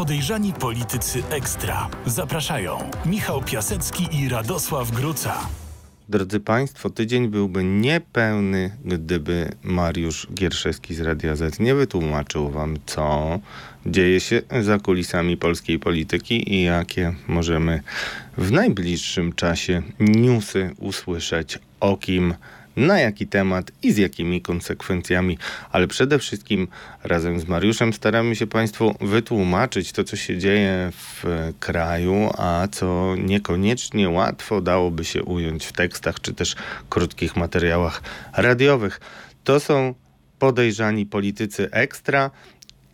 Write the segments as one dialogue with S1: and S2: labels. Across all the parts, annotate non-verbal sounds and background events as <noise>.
S1: Podejrzani politycy ekstra. Zapraszają Michał Piasecki i Radosław Gruca.
S2: Drodzy Państwo, tydzień byłby niepełny, gdyby Mariusz Gierszewski z Radia Z nie wytłumaczył Wam, co dzieje się za kulisami polskiej polityki i jakie możemy w najbliższym czasie newsy usłyszeć o kim na jaki temat i z jakimi konsekwencjami, ale przede wszystkim razem z Mariuszem staramy się Państwu wytłumaczyć to, co się dzieje w kraju, a co niekoniecznie łatwo dałoby się ująć w tekstach czy też krótkich materiałach radiowych. To są podejrzani politycy ekstra,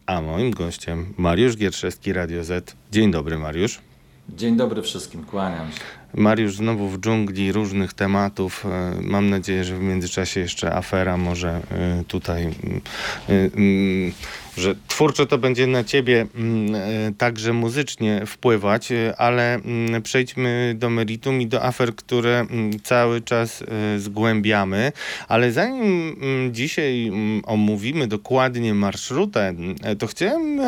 S2: a moim gościem Mariusz Gierszewski, Radio Z. Dzień dobry, Mariusz.
S3: Dzień dobry wszystkim, kłaniam się.
S2: Mariusz znowu w dżungli różnych tematów. E, mam nadzieję, że w międzyczasie jeszcze afera może e, tutaj, mm, e, mm, że twórczo to będzie na ciebie mm, także muzycznie wpływać, ale przejdźmy do meritum i do afer, które cały czas zgłębiamy. Ale zanim dzisiaj omówimy dokładnie marszrutę, to chciałem,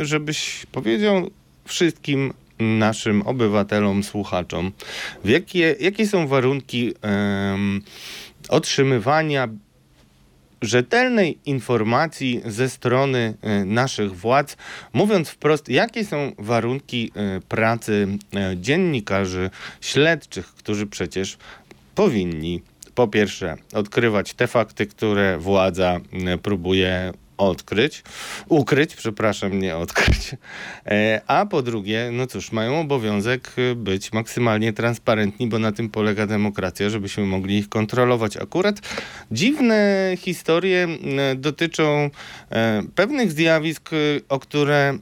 S2: żebyś powiedział wszystkim naszym obywatelom, słuchaczom, jakie, jakie są warunki um, otrzymywania rzetelnej informacji ze strony e, naszych władz, mówiąc wprost, jakie są warunki e, pracy e, dziennikarzy śledczych, którzy przecież powinni po pierwsze odkrywać te fakty, które władza próbuje odkryć, ukryć, przepraszam, nie odkryć. E, a po drugie, no cóż, mają obowiązek być maksymalnie transparentni, bo na tym polega demokracja, żebyśmy mogli ich kontrolować. Akurat dziwne historie dotyczą e, pewnych zjawisk, o które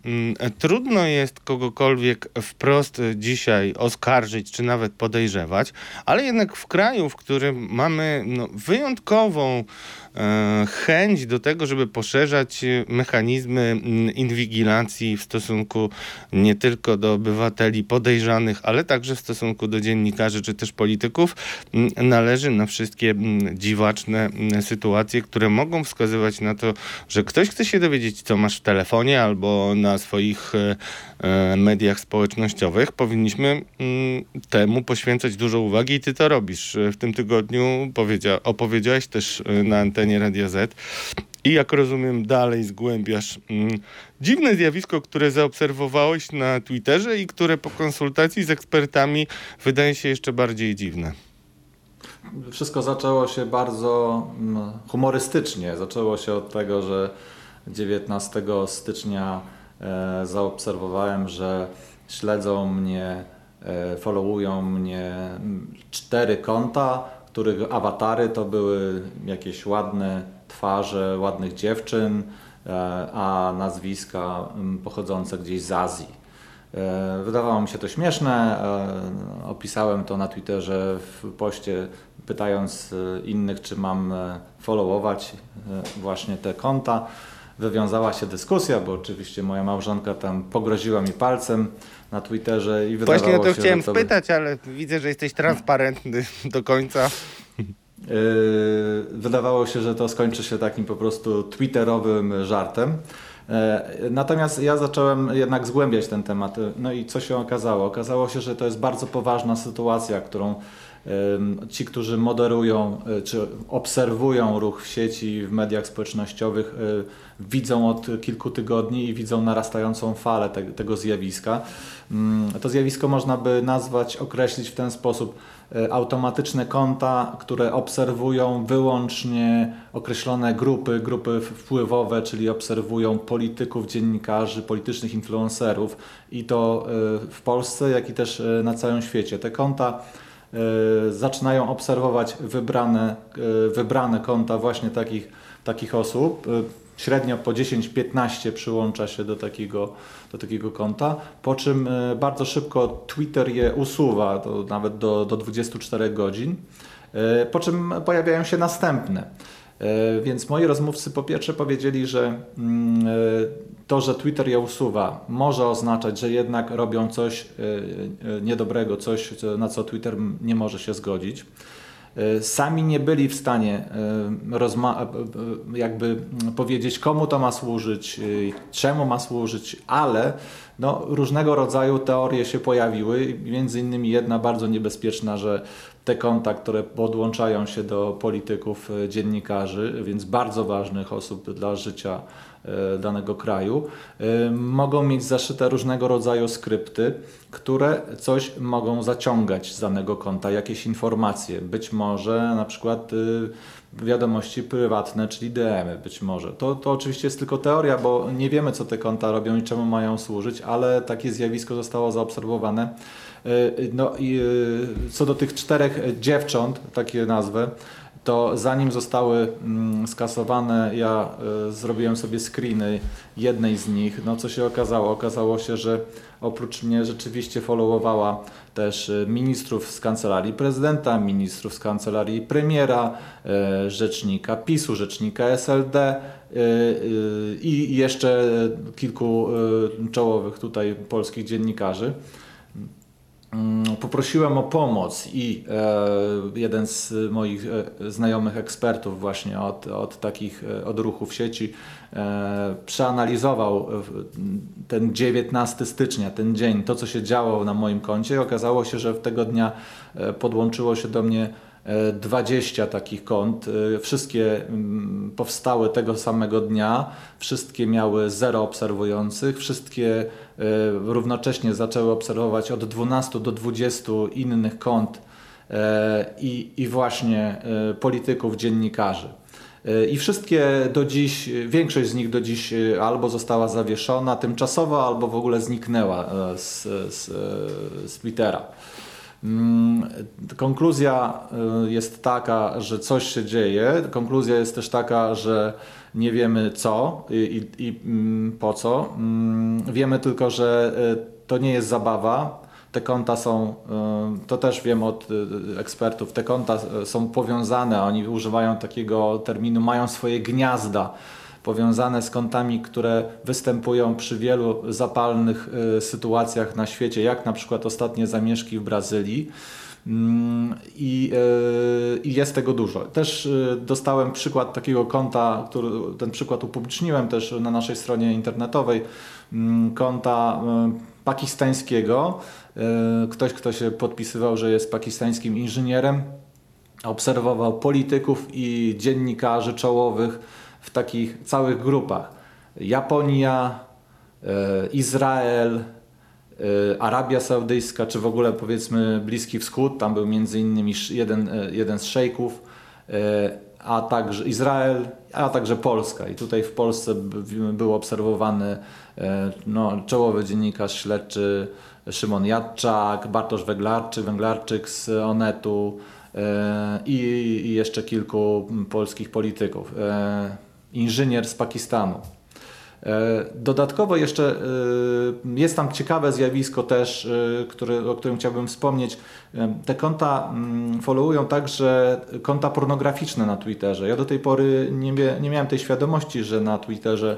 S2: trudno jest kogokolwiek wprost dzisiaj oskarżyć, czy nawet podejrzewać, ale jednak w kraju, w którym mamy no, wyjątkową E, chęć do tego, żeby poszerzać mechanizmy mm, inwigilacji w stosunku nie tylko do obywateli podejrzanych, ale także w stosunku do dziennikarzy czy też polityków, mm, należy na wszystkie mm, dziwaczne sytuacje, które mogą wskazywać na to, że ktoś chce się dowiedzieć, co masz w telefonie albo na swoich e, e, mediach społecznościowych. Powinniśmy temu poświęcać dużo uwagi i ty to robisz. W tym tygodniu opowiedziałeś też na antenie Radia Z. I jak rozumiem, dalej zgłębiasz mm, dziwne zjawisko, które zaobserwowałeś na Twitterze i które po konsultacji z ekspertami wydaje się jeszcze bardziej dziwne.
S3: Wszystko zaczęło się bardzo mm, humorystycznie. Zaczęło się od tego, że 19 stycznia e, zaobserwowałem, że śledzą mnie, e, followują mnie mm, cztery konta, których awatary to były jakieś ładne twarze ładnych dziewczyn, e, a nazwiska pochodzące gdzieś z Azji. E, wydawało mi się to śmieszne. E, opisałem to na Twitterze w poście, pytając innych, czy mam followować właśnie te konta. Wywiązała się dyskusja, bo oczywiście moja małżonka tam pogroziła mi palcem na Twitterze i wydawało
S2: Właśnie o
S3: to
S2: się, chciałem to spytać, ale widzę, że jesteś transparentny <laughs> do końca. Yy,
S3: wydawało się, że to skończy się takim po prostu twitterowym żartem. Yy, natomiast ja zacząłem jednak zgłębiać ten temat. No i co się okazało? Okazało się, że to jest bardzo poważna sytuacja, którą Ci, którzy moderują e, czy obserwują ruch w sieci, w mediach społecznościowych, widzą od kilku tygodni i widzą narastającą falę te, tego zjawiska. To zjawisko można by nazwać, określić w ten sposób automatyczne konta, które obserwują wyłącznie określone grupy, grupy wpływowe, czyli obserwują polityków, dziennikarzy, politycznych influencerów i to w Polsce, jak i też na całym świecie. Te konta E, zaczynają obserwować wybrane, e, wybrane konta właśnie takich, takich osób. E, średnio po 10-15 przyłącza się do takiego, do takiego konta, po czym bardzo szybko Twitter je usuwa, to nawet do, do 24 godzin, po czym pojawiają się następne. E, więc moi rozmówcy po pierwsze powiedzieli, że mm, e, to, że Twitter je usuwa, może oznaczać, że jednak robią coś e, niedobrego, coś, na co Twitter nie może się zgodzić. Sami nie byli w stanie jakby powiedzieć, komu to ma służyć, czemu ma służyć, ale no, różnego rodzaju teorie się pojawiły, między innymi jedna bardzo niebezpieczna, że te konta, które podłączają się do polityków, e, dziennikarzy, więc bardzo ważnych osób dla życia e, danego kraju, e, mogą mieć zaszyte różnego rodzaju skrypty, które coś mogą zaciągać z danego konta, jakieś informacje, być może na przykład wiadomości prywatne, czyli DM-y być może. To, to oczywiście jest tylko teoria, bo nie wiemy, co te konta robią i czemu mają służyć, ale takie zjawisko zostało zaobserwowane. E, no i e, co do tych czterech dziewcząt, takie nazwę, to zanim zostały mm, skasowane, ja e, zrobiłem sobie screeny jednej z nich. No co się okazało? Okazało się, że oprócz mnie rzeczywiście followowała też ministrów z kancelarii prezydenta, ministrów z kancelarii premiera, rzecznika PiSu, rzecznika SLD i jeszcze kilku czołowych tutaj polskich dziennikarzy. Mm, poprosiłem o pomoc i e, jeden z moich e, znajomych ekspertów właśnie od, od takich e, odruchów sieci przeanalizował ten 19 stycznia, ten dzień, to co się działo na moim koncie. I okazało się, że w tego dnia podłączyło się do mnie 20 takich kont. Wszystkie mm, powstały tego samego dnia, wszystkie miały zero obserwujących, wszystkie e, równocześnie zaczęły obserwować od 12 do 20 innych kont e, i, i właśnie e, polityków, dziennikarzy. I wszystkie do dziś, większość z nich do dziś albo została zawieszona tymczasowo, albo w ogóle zniknęła z, z, z Twittera. Mm, konkluzja y, jest taka, że coś się dzieje. Konkluzja jest też taka, że nie wiemy co i, i, i mm, po co. Mm, wiemy tylko, że y, to nie jest zabawa. Te konta są, y, to też wiem od ekspertów, te konta są powiązane, oni używają takiego terminu, mają swoje gniazda powiązane z kątami, które występują przy wielu zapalnych y, sytuacjach na świecie, jak na przykład ostatnie zamieszki w Brazylii. Mm, I, y, I, jest tego dużo. Też y, dostałem przykład takiego konta, który, ten przykład upubliczniłem też na naszej stronie internetowej, mm, konta pakistańskiego. Ktoś, kto się podpisywał, że jest pakistańskim inżynierem, obserwował polityków i dziennikarzy czołowych w takich całych grupach. Japonia, e, Izrael, e, Arabia Saudyjska, czy w ogóle powiedzmy Bliski Wschód, tam był między innymi jeden, e, jeden z szejków, a także Izrael, a także Polska. I tutaj w Polsce był obserwowany no, czołowy dziennikarz śledczy Szymon Jadczak, Bartosz Węglarczyk, Węglarczyk z Onetu i, i jeszcze kilku polskich polityków inżynier z Pakistanu. E, dodatkowo jeszcze e, jest tam ciekawe zjawisko też, e, który, o którym chciałbym wspomnieć. Te konta mm, followują także konta pornograficzne na Twitterze. Ja do tej pory nie, nie miałem tej świadomości, że na Twitterze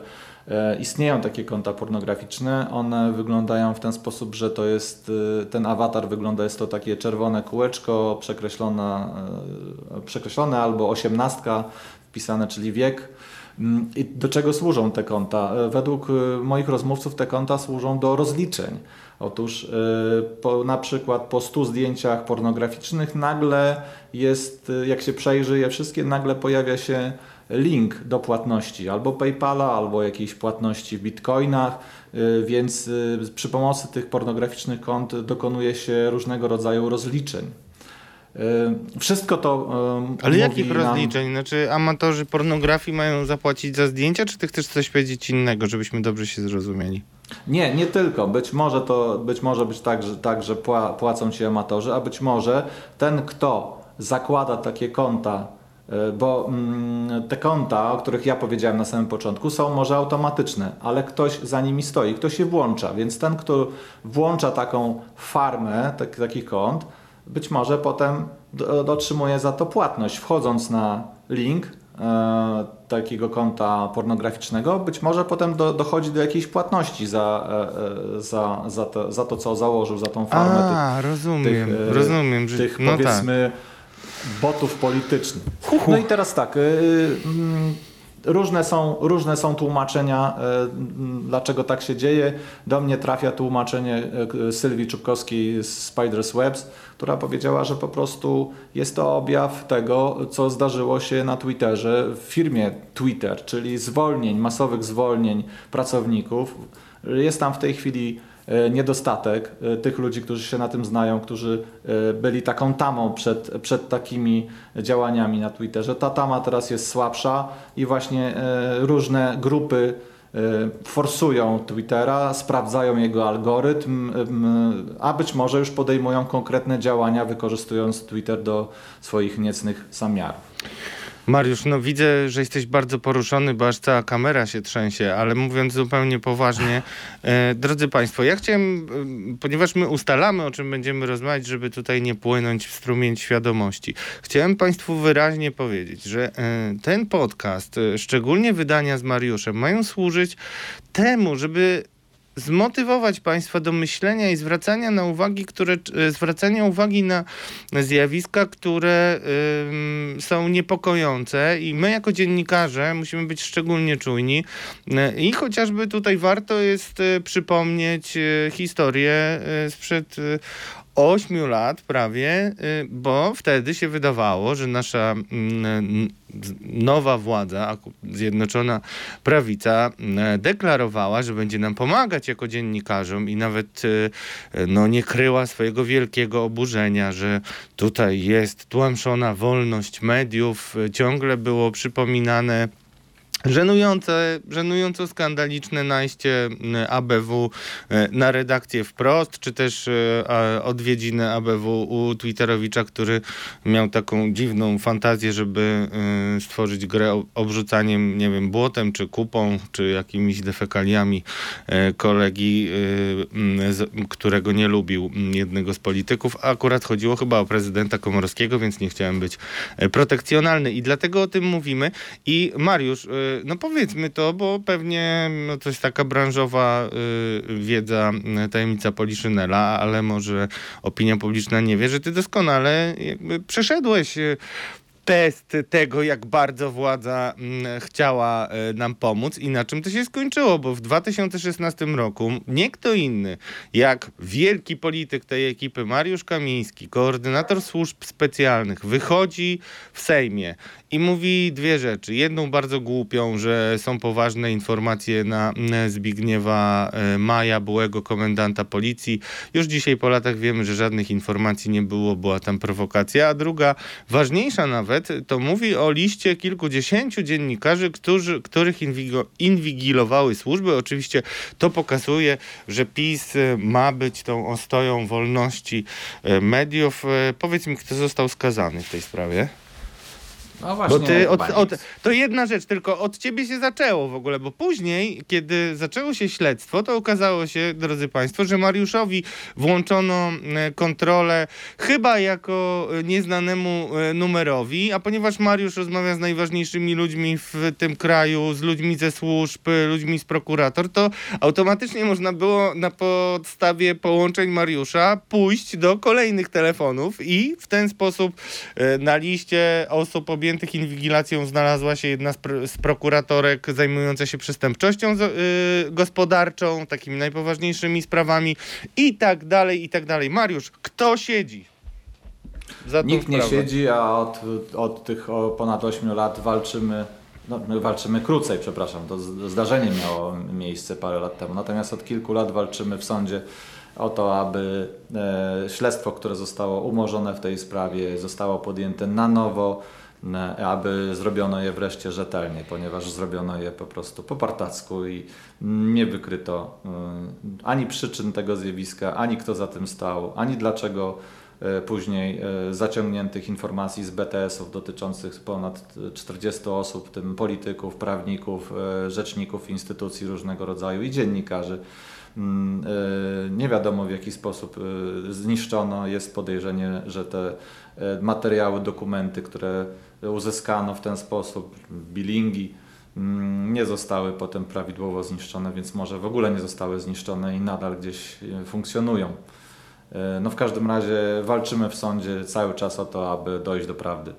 S3: istnieją takie konta pornograficzne. One wyglądają w ten sposób, że to jest ten awatar wygląda, jest to takie czerwone kółeczko przekreślone, przekreślone albo osiemnastka wpisane, czyli wiek I do czego służą te konta? E, według e, moich rozmówców te konta służą do rozliczeń. Otóż e, po, na przykład po 100 zdjęciach pornograficznych nagle jest, jak się przejrzy je wszystkie, nagle pojawia się link do płatności albo PayPala, albo jakiejś płatności w bitcoinach, więc przy pomocy tych pornograficznych kont dokonuje się różnego rodzaju rozliczeń. Wszystko to.
S2: Ale jakich nam... rozliczeń? Znaczy, amatorzy pornografii mają zapłacić za zdjęcia, czy ty chcesz coś powiedzieć innego, żebyśmy dobrze się zrozumieli?
S3: Nie, nie tylko. Być może to być może być tak, że, tak, że płacą ci amatorzy, a być może ten, kto zakłada takie konta, e, bo mm, te konta, o których ja powiedziałem na samym początku, są może automatyczne, ale ktoś za nimi stoi, ktoś je włącza, więc ten, kto włącza taką farmę tak, takich kont, być może potem otrzymuje za to płatność. Wchodząc na link e, takiego konta pornograficznego, być może potem do, dochodzi do jakiejś płatności za, e, e za, za, to, za to, co założył, za tą farmę
S2: A, tych, rozumiem, tych, rozumiem,
S3: że, tych no powiedzmy
S2: tak
S3: botów politycznych. No i teraz tak, mm, Różne są, różne są tłumaczenia, dlaczego tak się dzieje. Do mnie trafia tłumaczenie Sylwii Czubkowskiej z Spiders Webs, która powiedziała, że po prostu jest to objaw tego, co zdarzyło się na Twitterze w firmie Twitter, czyli zwolnień, masowych zwolnień pracowników. Jest tam w tej chwili e, niedostatek e, tych ludzi, którzy się na tym znają, którzy e, byli taką tamą przed, przed takimi działaniami na Twitterze. Ta tama teraz jest słabsza i właśnie różne grupy forsują Twittera, sprawdzają jego algorytm, a być może już podejmują konkretne działania, wykorzystując Twitter do swoich niecnych zamiarów.
S2: Mariusz, no widzę, że jesteś bardzo poruszony, bo aż cała kamera się trzęsie, ale mówiąc zupełnie poważnie, <laughs> e, drodzy Państwo, ja chciałem, e, ponieważ my ustalamy, o czym będziemy rozmawiać, żeby tutaj nie płynąć w strumień świadomości, chciałem Państwu wyraźnie powiedzieć, że e, ten podcast, e, szczególnie wydania z Mariuszem, mają służyć temu, żeby zmotywować Państwa do myślenia i zwracania na uwagi, które, e, zwracania uwagi na zjawiska, które y, są niepokojące. I my jako dziennikarze musimy być szczególnie czujni. E, i chociażby tutaj warto jest e, przypomnieć historię sprzed 8 lat prawie, y, bo wtedy się wydawało, że nasza mm, nowa władza, Zjednoczona Prawica, mm, deklarowała, że będzie nam pomagać jako dziennikarzom i nawet y, no, nie kryła swojego wielkiego oburzenia, że tutaj jest tłamszona wolność mediów. Ciągle było przypominane Żenujące, żenująco skandaliczne najście ABW e, na redakcję wprost, czy też e, odwiedziny ABW u Twitterowicza, który miał taką dziwną fantazję, żeby e, stworzyć grę obrzucaniem, nie wiem, błotem, czy kupą, czy jakimiś defekaliami kolegi, którego nie lubił jednego z polityków. Akurat chodziło chyba o prezydenta Komorowskiego, więc nie chciałem być protekcjonalny i dlatego o tym mówimy. I Mariusz, no powiedzmy to, bo pewnie no, to jest taka branżowa y, wiedza, y, tajemnica Poliszynela, ale może opinia publiczna nie wie, że ty doskonale przeszedłeś y, test tego, jak bardzo władza mm, chciała nam pomóc i na czym to się skończyło, bo w 2016 roku nie kto inny, jak wielki polityk tej ekipy, Mariusz Kamiński, koordynator służb specjalnych, wychodzi w Sejmie i mówi dwie rzeczy. Jedną bardzo głupią, że są poważne informacje na Zbigniewa e, Maja, byłego komendanta policji. Już dzisiaj po latach wiemy, że żadnych informacji nie było, była tam prowokacja, a druga, ważniejsza nawet, to mówi o liście kilkudziesięciu dziennikarzy, którzy, których inwigilowały służby. Oczywiście to pokazuje, że PiS e, ma być tą ostoją wolności e, mediów. Powiedz mi, kto został skazany w tej sprawie?
S3: No właśnie, bo ty
S2: od, od, to jedna rzecz, tylko od ciebie się zaczęło w ogóle, bo później, kiedy zaczęło się śledztwo, to okazało się, drodzy Państwo, że Mariuszowi włączono e, kontrolę chyba jako e, nieznanemu e, numerowi, a ponieważ Mariusz rozmawia z najważniejszymi ludźmi w tym kraju, z ludźmi ze służb, ludźmi z prokurator, to automatycznie można było na podstawie połączeń Mariusza pójść do kolejnych telefonów i w ten sposób na liście osób objętych objętych inwigilacją znalazła się jedna z, pr z prokuratorek zajmująca się przestępczością yy, gospodarczą, takimi najpoważniejszymi sprawami i tak dalej, i tak dalej. Mariusz, kto siedzi?
S3: Nikt nie siedzi, a od, od tych ponad 8 lat walczymy no, my walczymy krócej, przepraszam, to zdarzenie miało miejsce parę lat temu. Natomiast od kilku lat walczymy w sądzie o to, aby e, śledztwo, które zostało umorzone w tej sprawie, zostało podjęte na nowo aby zrobiono je wreszcie rzetelnie, ponieważ zrobiono je po prostu po partacku i nie wykryto y, ani przyczyn tego zjawiska, ani kto za tym stał, ani dlaczego y, później y, zaciągniętych informacji z BTS-ów dotyczących ponad 40 osób, w tym polityków, prawników, rzeczników instytucji różnego rodzaju i dziennikarzy. Mm, nie wiadomo w jaki sposób zniszczono. Jest podejrzenie, że te materiały, dokumenty, które uzyskano w ten sposób, bilingi, mm, nie zostały potem prawidłowo zniszczone, więc może w ogóle nie zostały zniszczone i nadal gdzieś e, funkcjonują. No w każdym razie walczymy w sądzie cały czas o to, aby dojść do prawdy.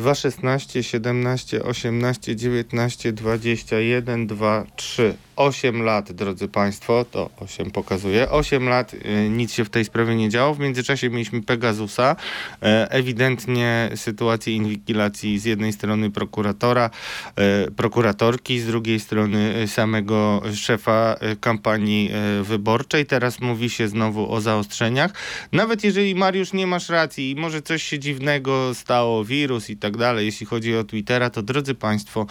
S2: 2, 16, 17, 18, 19, 21, 2, 3. 8 lat, drodzy Państwo, to 8 pokazuje. 8 lat y, nic się w tej sprawie nie działo. W międzyczasie mieliśmy Pegasusa. E, ewidentnie sytuację inwigilacji z jednej strony prokuratora, e, prokuratorki, z drugiej strony samego szefa e, kampanii wyborczej. Teraz mówi się znowu o zaostrzeniach. Nawet jeżeli Mariusz nie masz racji i może coś się dziwnego stało, wirus i tak dalej, jeśli chodzi o Twittera, to drodzy Państwo,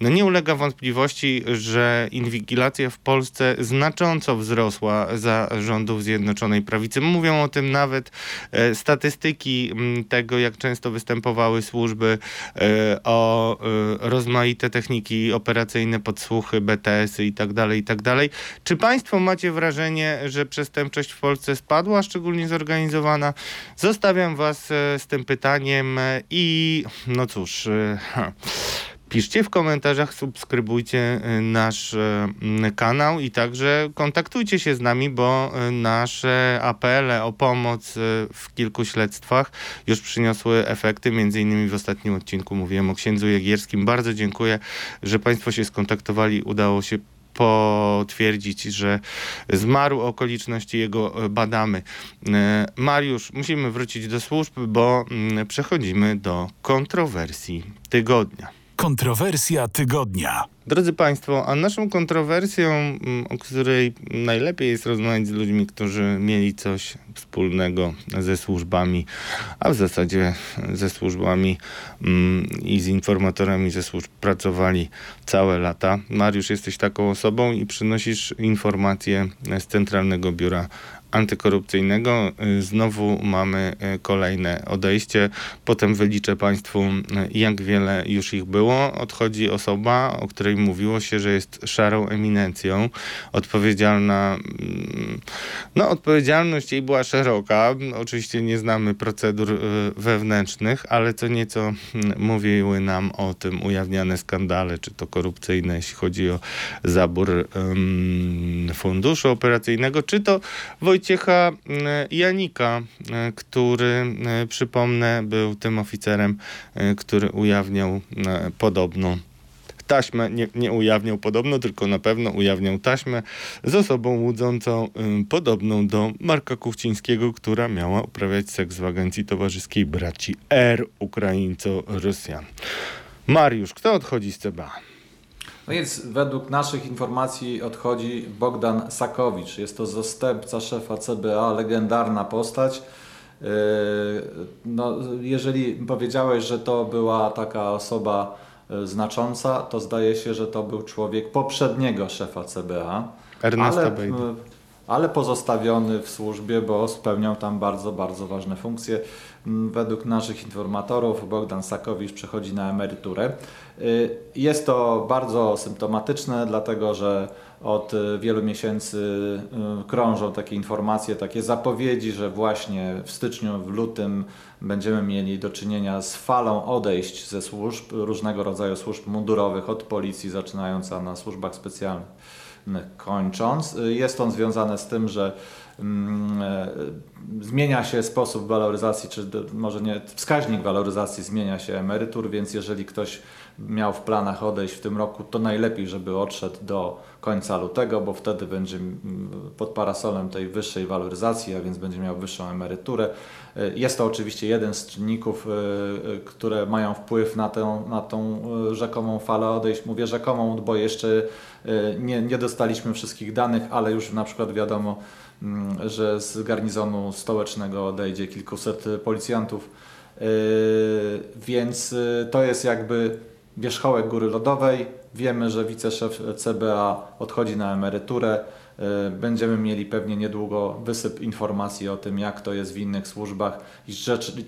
S2: no nie ulega wątpliwości, że że inwigilacja w Polsce znacząco wzrosła za rządów Zjednoczonej Prawicy. Mówią o tym nawet e, statystyki tego, jak często występowały służby e, o e, rozmaite techniki operacyjne, podsłuchy, BTS-y itd., tak itd. Tak Czy państwo macie wrażenie, że przestępczość w Polsce spadła, szczególnie zorganizowana? Zostawiam was z tym pytaniem i no cóż... Ha. Piszcie w komentarzach, subskrybujcie y, nasz y, kanał i także kontaktujcie się z nami, bo y, nasze apele o pomoc w kilku śledztwach już przyniosły efekty. Między innymi w ostatnim odcinku mówiłem o księdzu Jagierskim. Bardzo dziękuję, że Państwo się skontaktowali. Udało się potwierdzić, że zmarł, okoliczności jego badamy. Mariusz, musimy wrócić do służb, bo mm, przechodzimy do kontrowersji tygodnia.
S1: Kontrowersja tygodnia.
S2: Drodzy Państwo, a naszą kontrowersją, mm, o której najlepiej jest rozmawiać z ludźmi, którzy mieli coś wspólnego ze służbami, a w zasadzie ze służbami mm, i z informatorami ze służb pracowali całe lata. Mariusz, jesteś taką osobą i przynosisz informacje z Centralnego Biura antykorupcyjnego. Y, znowu mamy y, kolejne odejście. Potem wyliczę Państwu, y, jak wiele już ich było. Odchodzi osoba, o której mówiło się, że jest szarą eminencją, odpowiedzialna. Mm, no, odpowiedzialność jej była szeroka. Oczywiście nie znamy procedur wewnętrznych, ale co nieco mm, mówiły nam o tym ujawniane skandale, czy to korupcyjne, jeśli chodzi o zabór um, funduszu operacyjnego, czy to Wojciech Wojciecha e, Janika, e, który, e, przypomnę, był tym oficerem, który ujawniał podobną taśmę, nie, nie ujawniał podobno, tylko na pewno ujawniał taśmę z osobą łudzącą podobną do Marka Kuchcińskiego, która miała uprawiać seks w agencji towarzyskiej braci R, Ukraińco-Rosjan. Mariusz, kto odchodzi z CBA?
S3: No więc według naszych informacji odchodzi Bogdan Sakowicz. Jest to zastępca szefa CBA, legendarna postać. Yy, no, jeżeli powiedziałeś, że to była taka osoba yy, znacząca, to zdaje się, że to był człowiek poprzedniego szefa CBA.
S2: Ernesta ale,
S3: ale pozostawiony w służbie, bo spełniał tam bardzo, bardzo ważne funkcje. Mm, według naszych informatorów Bogdan Sakowicz przechodzi na emeryturę. Y, jest to bardzo symptomatyczne, dlatego że od y, wielu miesięcy y, krążą takie informacje, takie zapowiedzi, że właśnie w styczniu, w lutym będziemy mieli do czynienia z falą odejść ze służb, różnego rodzaju służb mundurowych, od policji zaczynając, a na służbach specjalnych kończąc. Jest on związane z tym, że mm, zmienia się sposób waloryzacji, czy może nie wskaźnik waloryzacji zmienia się emerytur, więc jeżeli ktoś miał w planach odejść w tym roku, to najlepiej, żeby odszedł do końca lutego, bo wtedy będzie pod parasolem tej wyższej waloryzacji, a więc będzie miał wyższą emeryturę. E, jest to oczywiście jeden z czynników, e, e, które mają wpływ na tę, na tą rzekomą falę odejść. Mówię rzekomą, bo jeszcze nie, nie dostaliśmy wszystkich danych, ale już na przykład wiadomo, że z garnizonu stołecznego odejdzie kilkuset policjantów. Więc to jest jakby wierzchołek góry lodowej. Wiemy, że wiceszef CBA odchodzi na emeryturę. E, będziemy mieli pewnie niedługo wysyp informacji o tym, jak to jest w innych służbach i,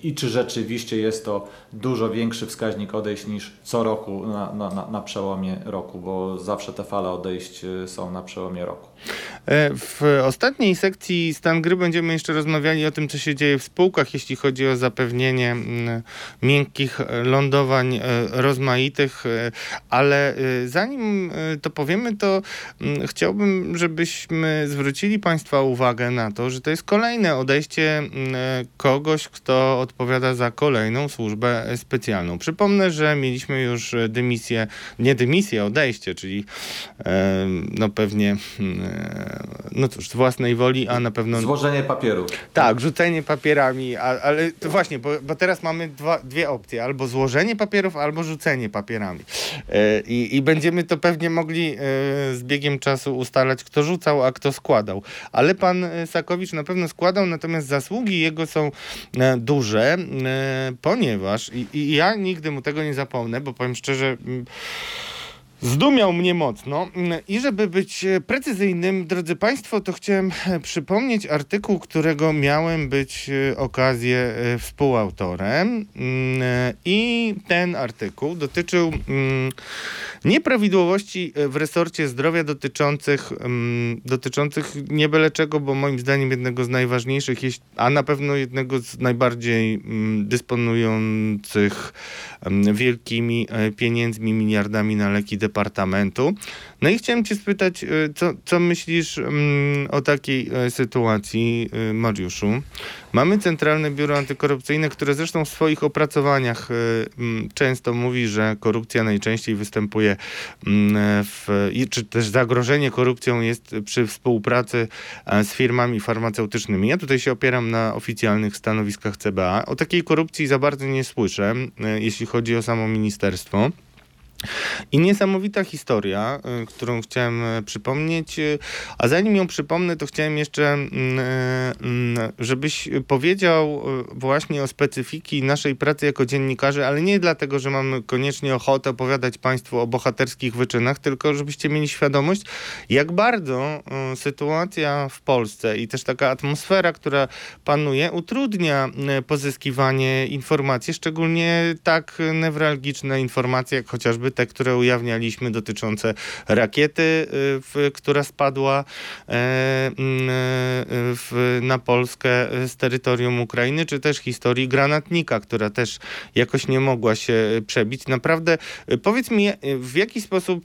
S3: i czy rzeczywiście jest to dużo większy wskaźnik odejść niż co roku na, na, na przełomie roku, bo zawsze te fale odejść e, są na przełomie roku.
S2: E, w ostatniej sekcji stan gry będziemy jeszcze rozmawiali o tym, co się dzieje w spółkach, jeśli chodzi o zapewnienie miękkich lądowań rozmaitych, ale zanim to powiemy, to chciałbym, żebyś żebyśmy zwrócili Państwa uwagę na to, że to jest kolejne odejście mm, e, kogoś, kto odpowiada za kolejną służbę specjalną. Przypomnę, że mieliśmy już dymisję, nie dymisję, odejście, czyli e, no pewnie mm, e, no cóż, z własnej woli, a na pewno...
S3: Złożenie papieru.
S2: Tak, rzucenie papierami, a, ale to właśnie, bo, bo teraz mamy dwa, dwie opcje, albo złożenie papierów, albo rzucenie papierami. E, i, I będziemy to pewnie mogli e, z biegiem czasu ustalać, kto rzucał, a kto składał. Ale pan e, Sakowicz na pewno składał, natomiast zasługi jego są duże, ponieważ i, i ja nigdy mu tego nie zapomnę, bo powiem szczerze... Zdumiał mnie mocno. I żeby być precyzyjnym, drodzy Państwo, to chciałem przypomnieć artykuł, którego miałem być e, okazję e, współautorem. Mm, e, i ten artykuł dotyczył mm, nieprawidłowości w resorcie zdrowia dotyczących, mm, dotyczących nie byle czego, bo moim zdaniem jednego z najważniejszych, a na pewno jednego z najbardziej dysponujących wielkimi e, pieniędzmi, miliardami na leki departamentu. No i chciałem cię spytać, e, co, co myślisz mm, o takiej e, sytuacji, e, Mariuszu? Mamy Centralne Biuro Antykorupcyjne, które zresztą w swoich opracowaniach mm, często mówi, że korupcja najczęściej występuje mm, w, czy też zagrożenie korupcją jest przy współpracy e, z firmami farmaceutycznymi. Ja tutaj się opieram na oficjalnych stanowiskach CBA. O takiej korupcji za bardzo nie słyszę, jeśli chodzi o samo ministerstwo. I niesamowita historia, y, którą chciałem e, przypomnieć, y, a zanim ją przypomnę, to chciałem jeszcze, mm, żebyś powiedział y, właśnie o specyfiki naszej pracy jako dziennikarzy, ale nie dlatego, że mamy koniecznie ochotę opowiadać Państwu o bohaterskich wyczynach, tylko żebyście mieli świadomość, jak bardzo y, sytuacja w Polsce i też taka atmosfera, która panuje, utrudnia y, pozyskiwanie informacji, szczególnie tak newralgiczne informacje, jak chociażby te, które ujawnialiśmy dotyczące rakiety, y, w, która spadła e, mm, e, w, na Polskę z terytorium Ukrainy, czy też historii granatnika, która też jakoś nie mogła się przebić. Naprawdę, y, powiedz mi, y, w jaki sposób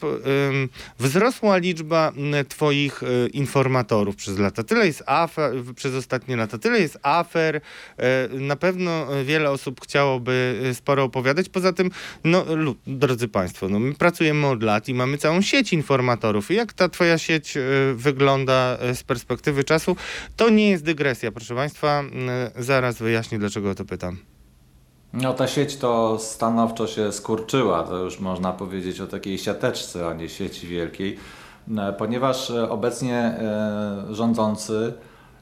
S2: wzrosła liczba m, twoich informatorów przez lata? Tyle jest afer, przez ostatnie lata, tyle jest afer, e, na pewno wiele osób chciałoby sporo opowiadać. Poza tym, no, drodzy Państwo, no, my pracujemy od lat i mamy całą sieć informatorów. I jak ta Twoja sieć e, wygląda e, z perspektywy czasu, to nie jest dygresja, proszę Państwa. M, Zaraz wyjaśnię, dlaczego o to pytam.
S3: No ta sieć to stanowczo się skurczyła, to już można powiedzieć o takiej siateczce, a nie sieci wielkiej, e, ponieważ e, obecnie e, rządzący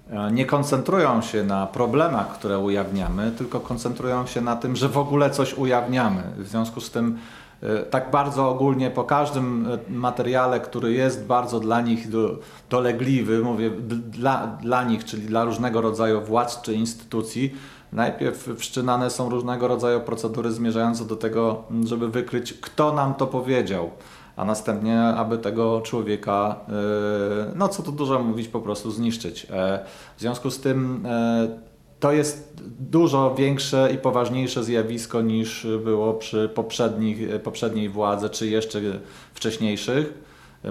S3: e, nie koncentrują się na problemach, które ujawniamy, tylko koncentrują się na tym, że w ogóle coś ujawniamy. W związku z tym e, tak bardzo ogólnie po każdym e, materiale, który jest bardzo dla nich do, dolegliwy, mówię dla, dla nich, czyli dla różnego rodzaju władz czy instytucji, Najpierw wszczynane są różnego rodzaju procedury zmierzające do tego, żeby wykryć, kto nam to powiedział, a następnie, aby tego człowieka, e, no co tu dużo mówić, po prostu zniszczyć. E, W związku z tym e, to jest dużo większe i poważniejsze zjawisko niż było przy poprzednich, poprzedniej władzy, czy jeszcze wcześniejszych.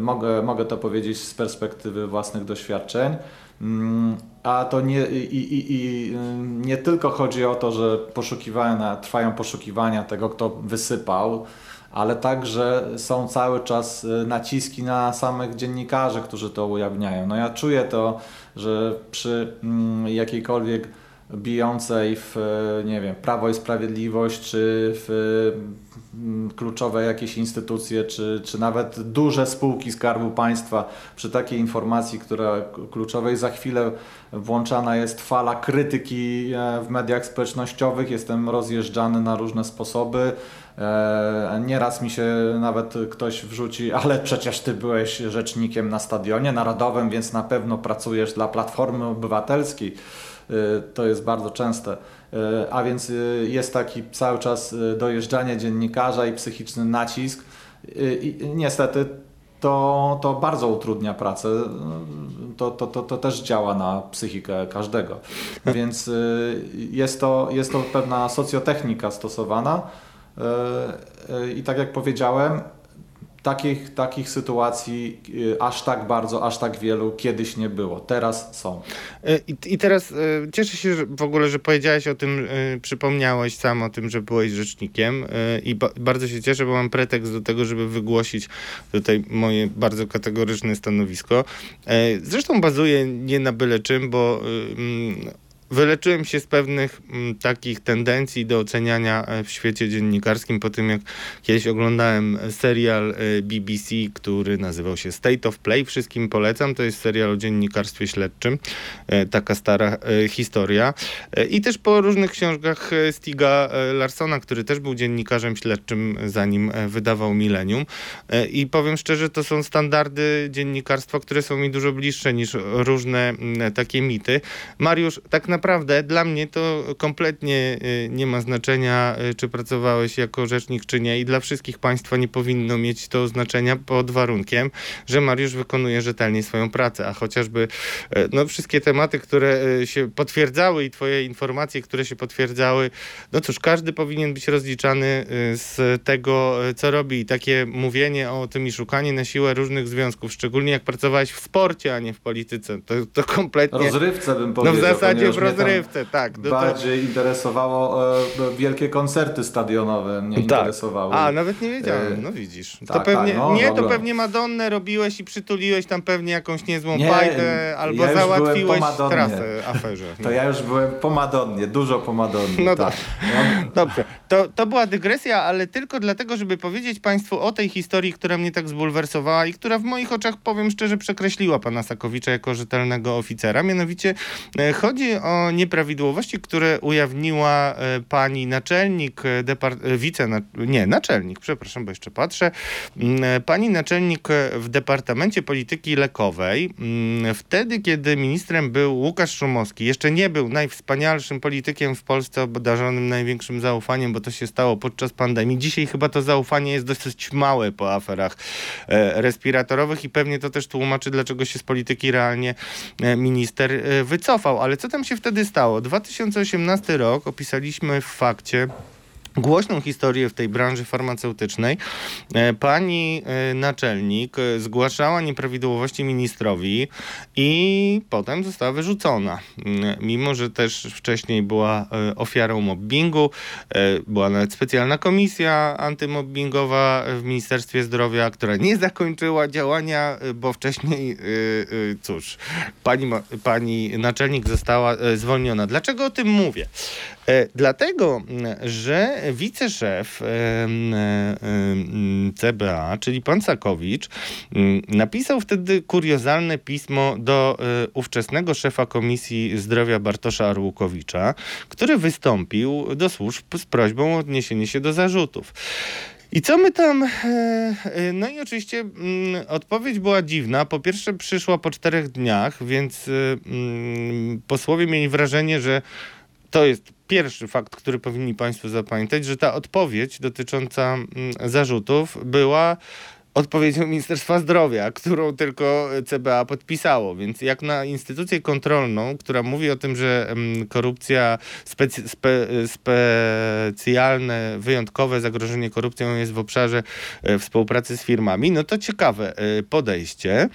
S3: Mogę, mogę to powiedzieć z perspektywy własnych doświadczeń. Mm, A to nie, i, i, i ym, nie tylko chodzi o to, że poszukiwania, trwają poszukiwania tego, kto wysypał, ale także są cały czas y, naciski na samych dziennikarzy, którzy to ujawniają. No ja czuję to, że przy mm, jakiejkolwiek bijącej w, nie wiem, Prawo i Sprawiedliwość, czy w mm, kluczowe jakieś instytucje, czy, czy nawet duże spółki Skarbu Państwa, przy takiej informacji, która kluczowej za chwilę włączana jest fala krytyki e, w mediach społecznościowych, jestem rozjeżdżany na różne sposoby. E, Nieraz mi się nawet ktoś wrzuci, ale przecież ty byłeś rzecznikiem na stadionie narodowym, więc na pewno pracujesz dla Platformy Obywatelskiej. Y, To jest bardzo częste. Y, A więc y, jest taki cały czas dojeżdżanie dziennikarza i psychiczny nacisk. I niestety to, to bardzo utrudnia pracę. To, to, to, to też działa na psychikę każdego. <laughs> Więc jest to, jest to pewna socjotechnika stosowana. I tak jak powiedziałem, takich, takich sytuacji y, aż tak bardzo, aż tak wielu kiedyś nie było. Teraz są.
S2: E, I, I teraz e, cieszę się że w ogóle, że powiedziałeś o tym, e, przypomniałeś sam o tym, że byłeś rzecznikiem i ba bardzo się cieszę, bo mam pretekst do tego, żeby wygłosić tutaj moje bardzo kategoryczne stanowisko. Zresztą bazuję nie na byle czym, bo y, mm, Wyleczyłem się z pewnych mm, takich tendencji do oceniania e, w świecie dziennikarskim po tym, jak kiedyś oglądałem serial e, BBC, który nazywał się State of Play. Wszystkim polecam. To jest serial o dziennikarstwie śledczym. E, taka stara historia. I też po różnych książkach Stiga Larsona, który też był dziennikarzem śledczym, zanim wydawał Millennium. I powiem szczerze, to są standardy dziennikarstwa, które są mi dużo bliższe niż różne takie mity. Mariusz, tak naprawdę dla mnie to kompletnie y, nie ma znaczenia, y, czy pracowałeś jako rzecznik, czy nie. I dla wszystkich państwa nie powinno mieć to znaczenia pod warunkiem, że Mariusz wykonuje rzetelnie swoją pracę. A chociażby y, no, wszystkie tematy, które się potwierdzały i twoje informacje, które się potwierdzały, no cóż, każdy powinien być rozliczany z tego, co robi. I takie mówienie o tym i szukanie na siłę różnych związków, szczególnie jak pracowałeś w sporcie, a nie w polityce, to, to kompletnie...
S3: Rozrywce bym
S2: No
S3: powiedział.
S2: w zasadzie w rozrywce, tak. No to,
S3: Bardziej interesowało e, wielkie koncerty stadionowe, mnie interesowały.
S2: Tak. A, nawet nie wiedziałem,
S3: E,
S2: no widzisz. to
S3: tak,
S2: pewnie,
S3: tak, no,
S2: nie, to
S3: dobra.
S2: pewnie Madonnę robiłeś i przytuliłeś tam pewnie jakąś niezłą
S3: Nie,
S2: albo
S3: ja
S2: załatwiłeś trasę aferze. No.
S3: To ja już byłem po Madonnie, dużo po Madonnie.
S2: No
S3: tak.
S2: Dobrze, to, to była dygresja, ale tylko dlatego, żeby powiedzieć Państwu o tej historii, która mnie tak zbulwersowała i która w moich oczach, powiem szczerze, przekreśliła pana Sakowicza jako rzetelnego oficera. Mianowicie e, chodzi o nieprawidłowości, które ujawniła e, pani naczelnik, e, depart- wice, nie, naczelnik, przepraszam, bo jeszcze patrzę, Mm, pani naczelnik w Departamencie Polityki Lekowej, mm, wtedy, kiedy ministrem był Łukasz Szumowski, jeszcze nie był najwspanialszym politykiem w Polsce, obdarzonym największym zaufaniem, bo to się stało podczas pandemii. Dzisiaj chyba to zaufanie jest dosyć małe po aferach e, respiratorowych i pewnie to też tłumaczy, dlaczego się z polityki realnie e, minister e, wycofał. Ale co tam się wtedy stało? 2018 rok opisaliśmy w fakcie głośną historię w tej branży farmaceutycznej. E, Pani e, naczelnik e, zgłaszała nieprawidłowości ministrowi i potem została wyrzucona. Mm, Mimo, że też wcześniej była ofiarą mobbingu, była nawet specjalna komisja antymobbingowa w Ministerstwie Zdrowia, która nie zakończyła działania, bo wcześniej, cóż, pani, pani naczelnik została zwolniona. Dlaczego o tym mówię? E, Dlatego, m, że wiceszef CBA, czyli pan Sakowicz, m, napisał wtedy kuriozalne pismo do e, ówczesnego szefa Komisji Zdrowia Bartosza Arłukowicza, który wystąpił do służb z prośbą o odniesienie się do zarzutów. I co my tam. e, No i oczywiście mm, odpowiedź była dziwna. Po pierwsze, przyszła po czterech dniach, więc mm, posłowie mieli wrażenie, że to jest pierwszy fakt, który powinni Państwo zapamiętać, że ta odpowiedź dotycząca mm, zarzutów była odpowiedzią Ministerstwa Zdrowia, którą tylko CBA podpisało. Więc jak na instytucję kontrolną, która mówi o tym, że mm, korupcja, specy, spe, specjalne, wyjątkowe zagrożenie korupcją jest w obszarze e, współpracy z firmami, no to ciekawe e, podejście.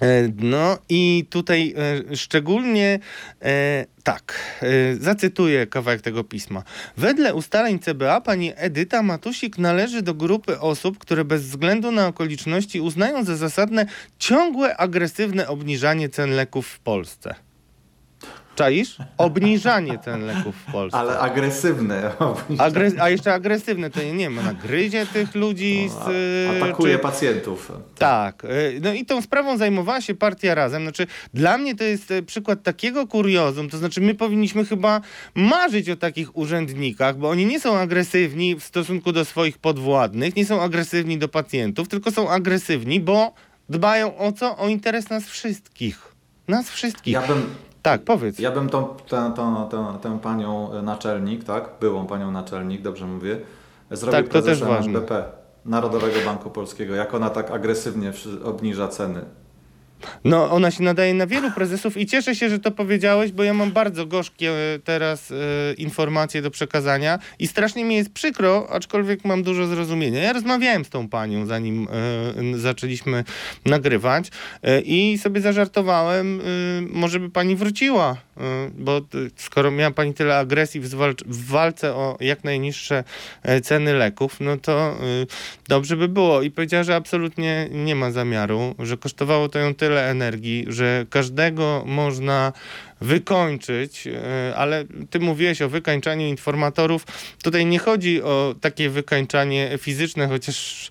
S2: E, No i tutaj e, szczególnie e, tak, zacytuję kawałek tego pisma. Wedle ustaleń CBA pani Edyta Matusik należy do grupy osób, które bez względu na okoliczności uznają za zasadne ciągłe agresywne obniżanie cen leków w Polsce. Czaisz? Obniżanie cen leków w Polsce.
S3: ale agresywne.
S2: Agres- a jeszcze agresywne, to nie, nie wiem, ona gryzie tych ludzi z...
S3: A- Atakuje
S2: czy-
S3: pacjentów.
S2: tak. y, No i tą sprawą zajmowała się partia razem. Znaczy, dla mnie to jest y, przykład takiego kuriozum. To znaczy, my powinniśmy chyba marzyć o takich urzędnikach, bo oni nie są agresywni w stosunku do swoich podwładnych, nie są agresywni do pacjentów, tylko są agresywni, bo dbają o co? O interes nas wszystkich. Nas wszystkich.
S3: Ja bym,
S2: Tak, powiedz.
S3: ja bym tą, tę, tę, tę, tę panią e, naczelnik, tak? Byłą panią naczelnik, dobrze mówię, zrobił
S2: Tak, to też ważne.
S3: NBP, Narodowego Banku Polskiego, jak ona tak agresywnie obniża ceny.
S2: No, ona się nadaje na wielu prezesów i cieszę się, że to powiedziałeś, bo ja mam bardzo gorzkie e, teraz e, informacje do przekazania i strasznie mi jest przykro, aczkolwiek mam dużo zrozumienia. Ja rozmawiałem z tą panią, zanim e, zaczęliśmy nagrywać i sobie zażartowałem, może by pani wróciła, bo e, skoro miała pani tyle agresji w, walce o jak najniższe e, ceny leków, no to e, dobrze by było. I powiedziała, że absolutnie nie ma zamiaru, że kosztowało to ją tyle energii, że każdego można wykończyć, ale ty mówiłeś o wykańczaniu informatorów. Tutaj nie chodzi o takie wykańczanie fizyczne, chociaż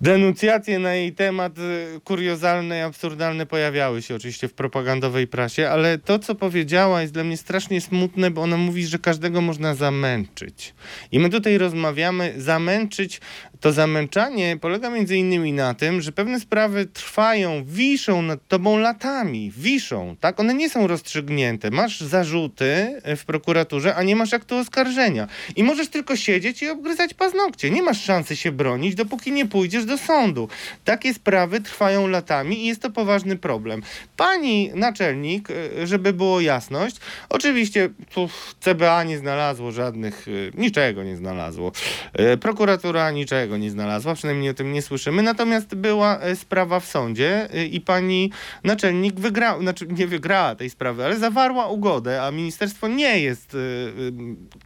S2: denuncjacje na jej temat e, kuriozalne i absurdalne pojawiały się oczywiście w propagandowej prasie, ale to, co powiedziała, jest dla mnie strasznie smutne, bo ona mówi, że każdego można zamęczyć. I my tutaj rozmawiamy, zamęczyć to zamęczanie polega między innymi na tym, że pewne sprawy trwają, wiszą nad tobą latami, wiszą, tak? One nie są rozstrzygnięte. Masz zarzuty w prokuraturze, a nie masz aktu oskarżenia. I możesz tylko siedzieć i obgryzać paznokcie. Nie masz szansy się bronić, dopóki nie pójdziesz do sądu. Takie sprawy trwają latami i jest to poważny problem. Pani naczelnik, e, żeby było jasność, oczywiście tu CBA nie znalazło żadnych, e, niczego nie znalazło. E, Prokuratura niczego nie znalazła, przynajmniej o tym nie słyszymy. Natomiast była e, sprawa w sądzie e, i pani naczelnik wygrała, znaczy nie wygrała tej sprawy, ale zawarła ugodę, a ministerstwo nie jest, e,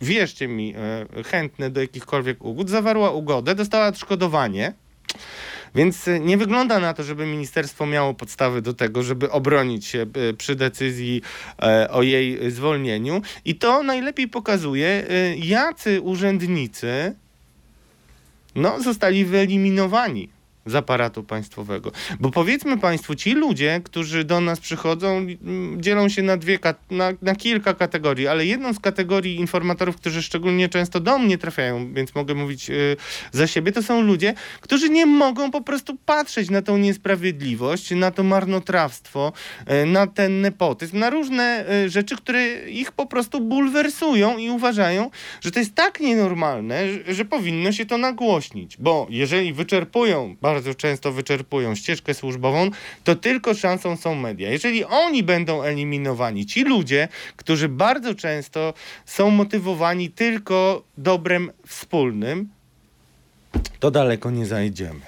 S2: wierzcie mi, chętne do jakichkolwiek ugód. Zawarła ugodę, dostała odszkodowanie. Więc nie wygląda na to, żeby ministerstwo miało podstawy do tego, żeby obronić się przy decyzji o jej zwolnieniu. I to najlepiej pokazuje, jacy urzędnicy no, zostali wyeliminowani z aparatu państwowego. Bo powiedzmy Państwu, ci ludzie, którzy do nas przychodzą, dzielą się na, dwie, na, na kilka kategorii, ale jedną z kategorii informatorów, którzy szczególnie często do mnie trafiają, więc mogę mówić y, za siebie, to są ludzie, którzy nie mogą po prostu patrzeć na tą niesprawiedliwość, na to marnotrawstwo, y, na ten nepotyzm, na różne y, rzeczy, które ich po prostu bulwersują i uważają, że to jest tak nienormalne, że, że powinno się to nagłośnić. Bo jeżeli wyczerpują, bardzo często wyczerpują ścieżkę służbową, to tylko szansą są media. Jeżeli oni będą eliminowani, ci ludzie, którzy bardzo często są motywowani tylko dobrem wspólnym, to daleko nie zajdziemy.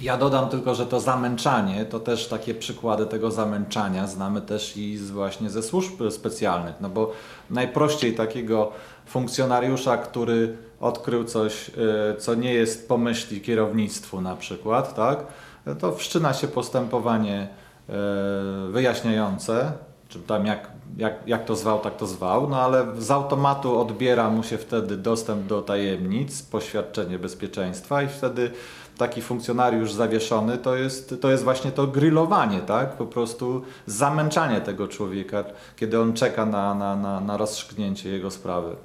S3: Ja dodam tylko, że to zamęczanie, to też takie przykłady tego zamęczania znamy też i z, właśnie ze służb specjalnych, no bo najprościej takiego funkcjonariusza, który odkrył coś, y, co nie jest po myśli kierownictwu na przykład, tak, to wszczyna się postępowanie y, wyjaśniające, czy tam jak, jak, jak to zwał, tak to zwał, no ale z automatu odbiera mu się wtedy dostęp do tajemnic, poświadczenie bezpieczeństwa i wtedy taki funkcjonariusz zawieszony to jest, to jest właśnie to grillowanie, tak? Po prostu zamęczanie tego człowieka, kiedy on czeka na, na, na, na rozstrzygnięcie jego sprawy.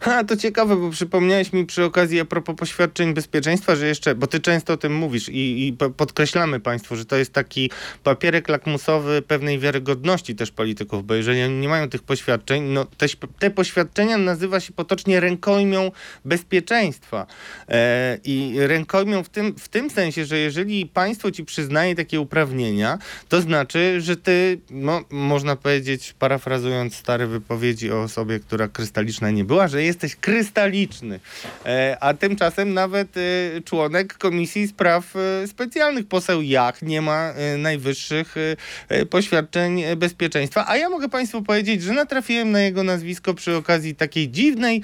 S2: Ha, to ciekawe, bo przypomniałeś mi przy okazji a propos poświadczeń bezpieczeństwa, że jeszcze, bo ty często o tym mówisz i, i po- podkreślamy Państwu, że to jest taki papierek lakmusowy pewnej wiarygodności też polityków, bo jeżeli nie mają tych poświadczeń, no te, te poświadczenia nazywa się potocznie rękojmią bezpieczeństwa. E, I rękojmią w tym, w tym sensie, że jeżeli państwo ci przyznaje takie uprawnienia, to znaczy, że ty, no, można powiedzieć, parafrazując stare wypowiedzi o osobie, która krystaliczna nie była, że jesteś krystaliczny. E, a tymczasem nawet e, członek Komisji Spraw e, Specjalnych, poseł Jach, nie ma najwyższych poświadczeń bezpieczeństwa. A ja mogę Państwu powiedzieć, że natrafiłem na jego nazwisko przy okazji takiej dziwnej,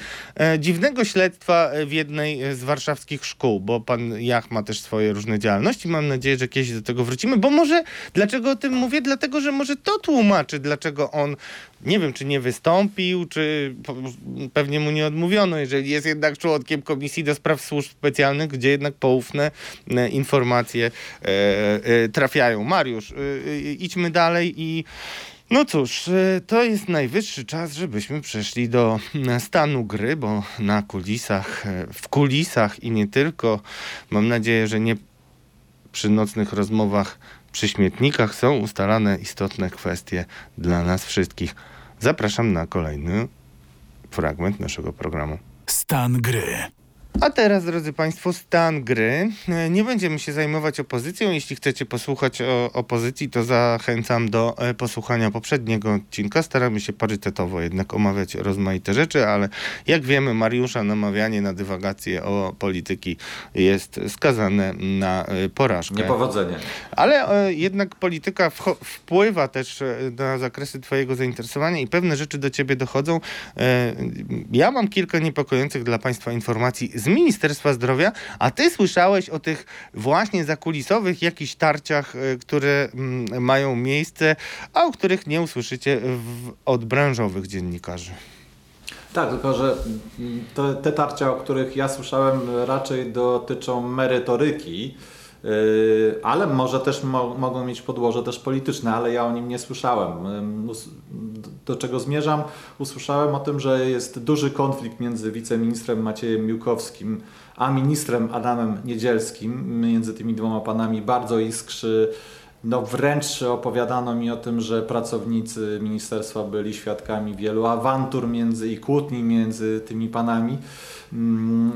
S2: dziwnego śledztwa w jednej z warszawskich szkół, bo pan Jach ma też swoje różne działalności. Mam nadzieję, że kiedyś do tego wrócimy, bo może, dlaczego o tym mówię? Dlatego, że może to tłumaczy, dlaczego on, nie wiem, czy nie wystąpił, czy pewnie mu nie odmówiono, jeżeli jest jednak członkiem Komisji do Spraw Służb Specjalnych, gdzie jednak poufne e, informacje e, e, trafiają. Mariusz, idźmy dalej i no cóż, e, to jest najwyższy czas, żebyśmy przeszli do e, stanu gry, bo na kulisach, e, w kulisach i nie tylko, mam nadzieję, że nie przy nocnych rozmowach przy śmietnikach są ustalane istotne kwestie dla nas wszystkich. Zapraszam na kolejny fragment naszego programu.
S1: Stan gry.
S2: A teraz, drodzy Państwo, stan gry. E, nie będziemy się zajmować opozycją. Jeśli chcecie posłuchać o opozycji, to zachęcam do e, posłuchania poprzedniego odcinka. Staramy się parytetowo jednak omawiać rozmaite rzeczy, ale jak wiemy, Mariusza namawianie na dywagację o polityki jest skazane na e, porażkę.
S3: Niepowodzenie.
S2: Ale jednak polityka wpływa też na zakresy Twojego zainteresowania i pewne rzeczy do Ciebie dochodzą. Ja mam kilka niepokojących dla Państwa informacji z Ministerstwa Zdrowia, a ty słyszałeś o tych właśnie zakulisowych jakichś tarciach, e, które mm, mają miejsce, a o których nie usłyszycie w, od branżowych dziennikarzy.
S3: Tak, tylko że mm, te, te tarcia, o których ja słyszałem, raczej dotyczą merytoryki. Yy, ale może też mo mogą mieć podłoże też polityczne, ale ja o nim nie słyszałem. Do czego zmierzam? Usłyszałem o tym, że jest duży konflikt między wiceministrem Maciejem Miłkowskim a ministrem Adamem Niedzielskim. Między tymi dwoma panami bardzo iskrzy. No wręcz opowiadano mi o tym, że pracownicy ministerstwa byli świadkami wielu awantur między i kłótni między tymi panami. Mm,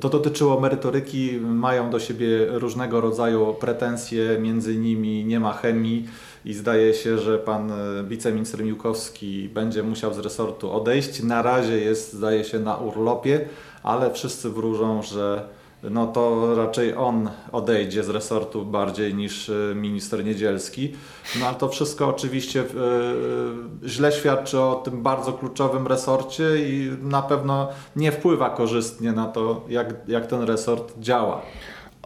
S3: to dotyczyło merytoryki, mają do siebie różnego rodzaju pretensje, między nimi nie ma chemii i zdaje się, że pan e, wiceminister Miłkowski będzie musiał z resortu odejść. Na razie jest, zdaje się, na urlopie, ale wszyscy wróżą, że no to raczej on odejdzie z resortu bardziej niż e, minister Niedzielski. No ale to wszystko oczywiście yy, źle świadczy o tym bardzo kluczowym resorcie i na pewno nie wpływa korzystnie na to, jak, jak ten resort działa.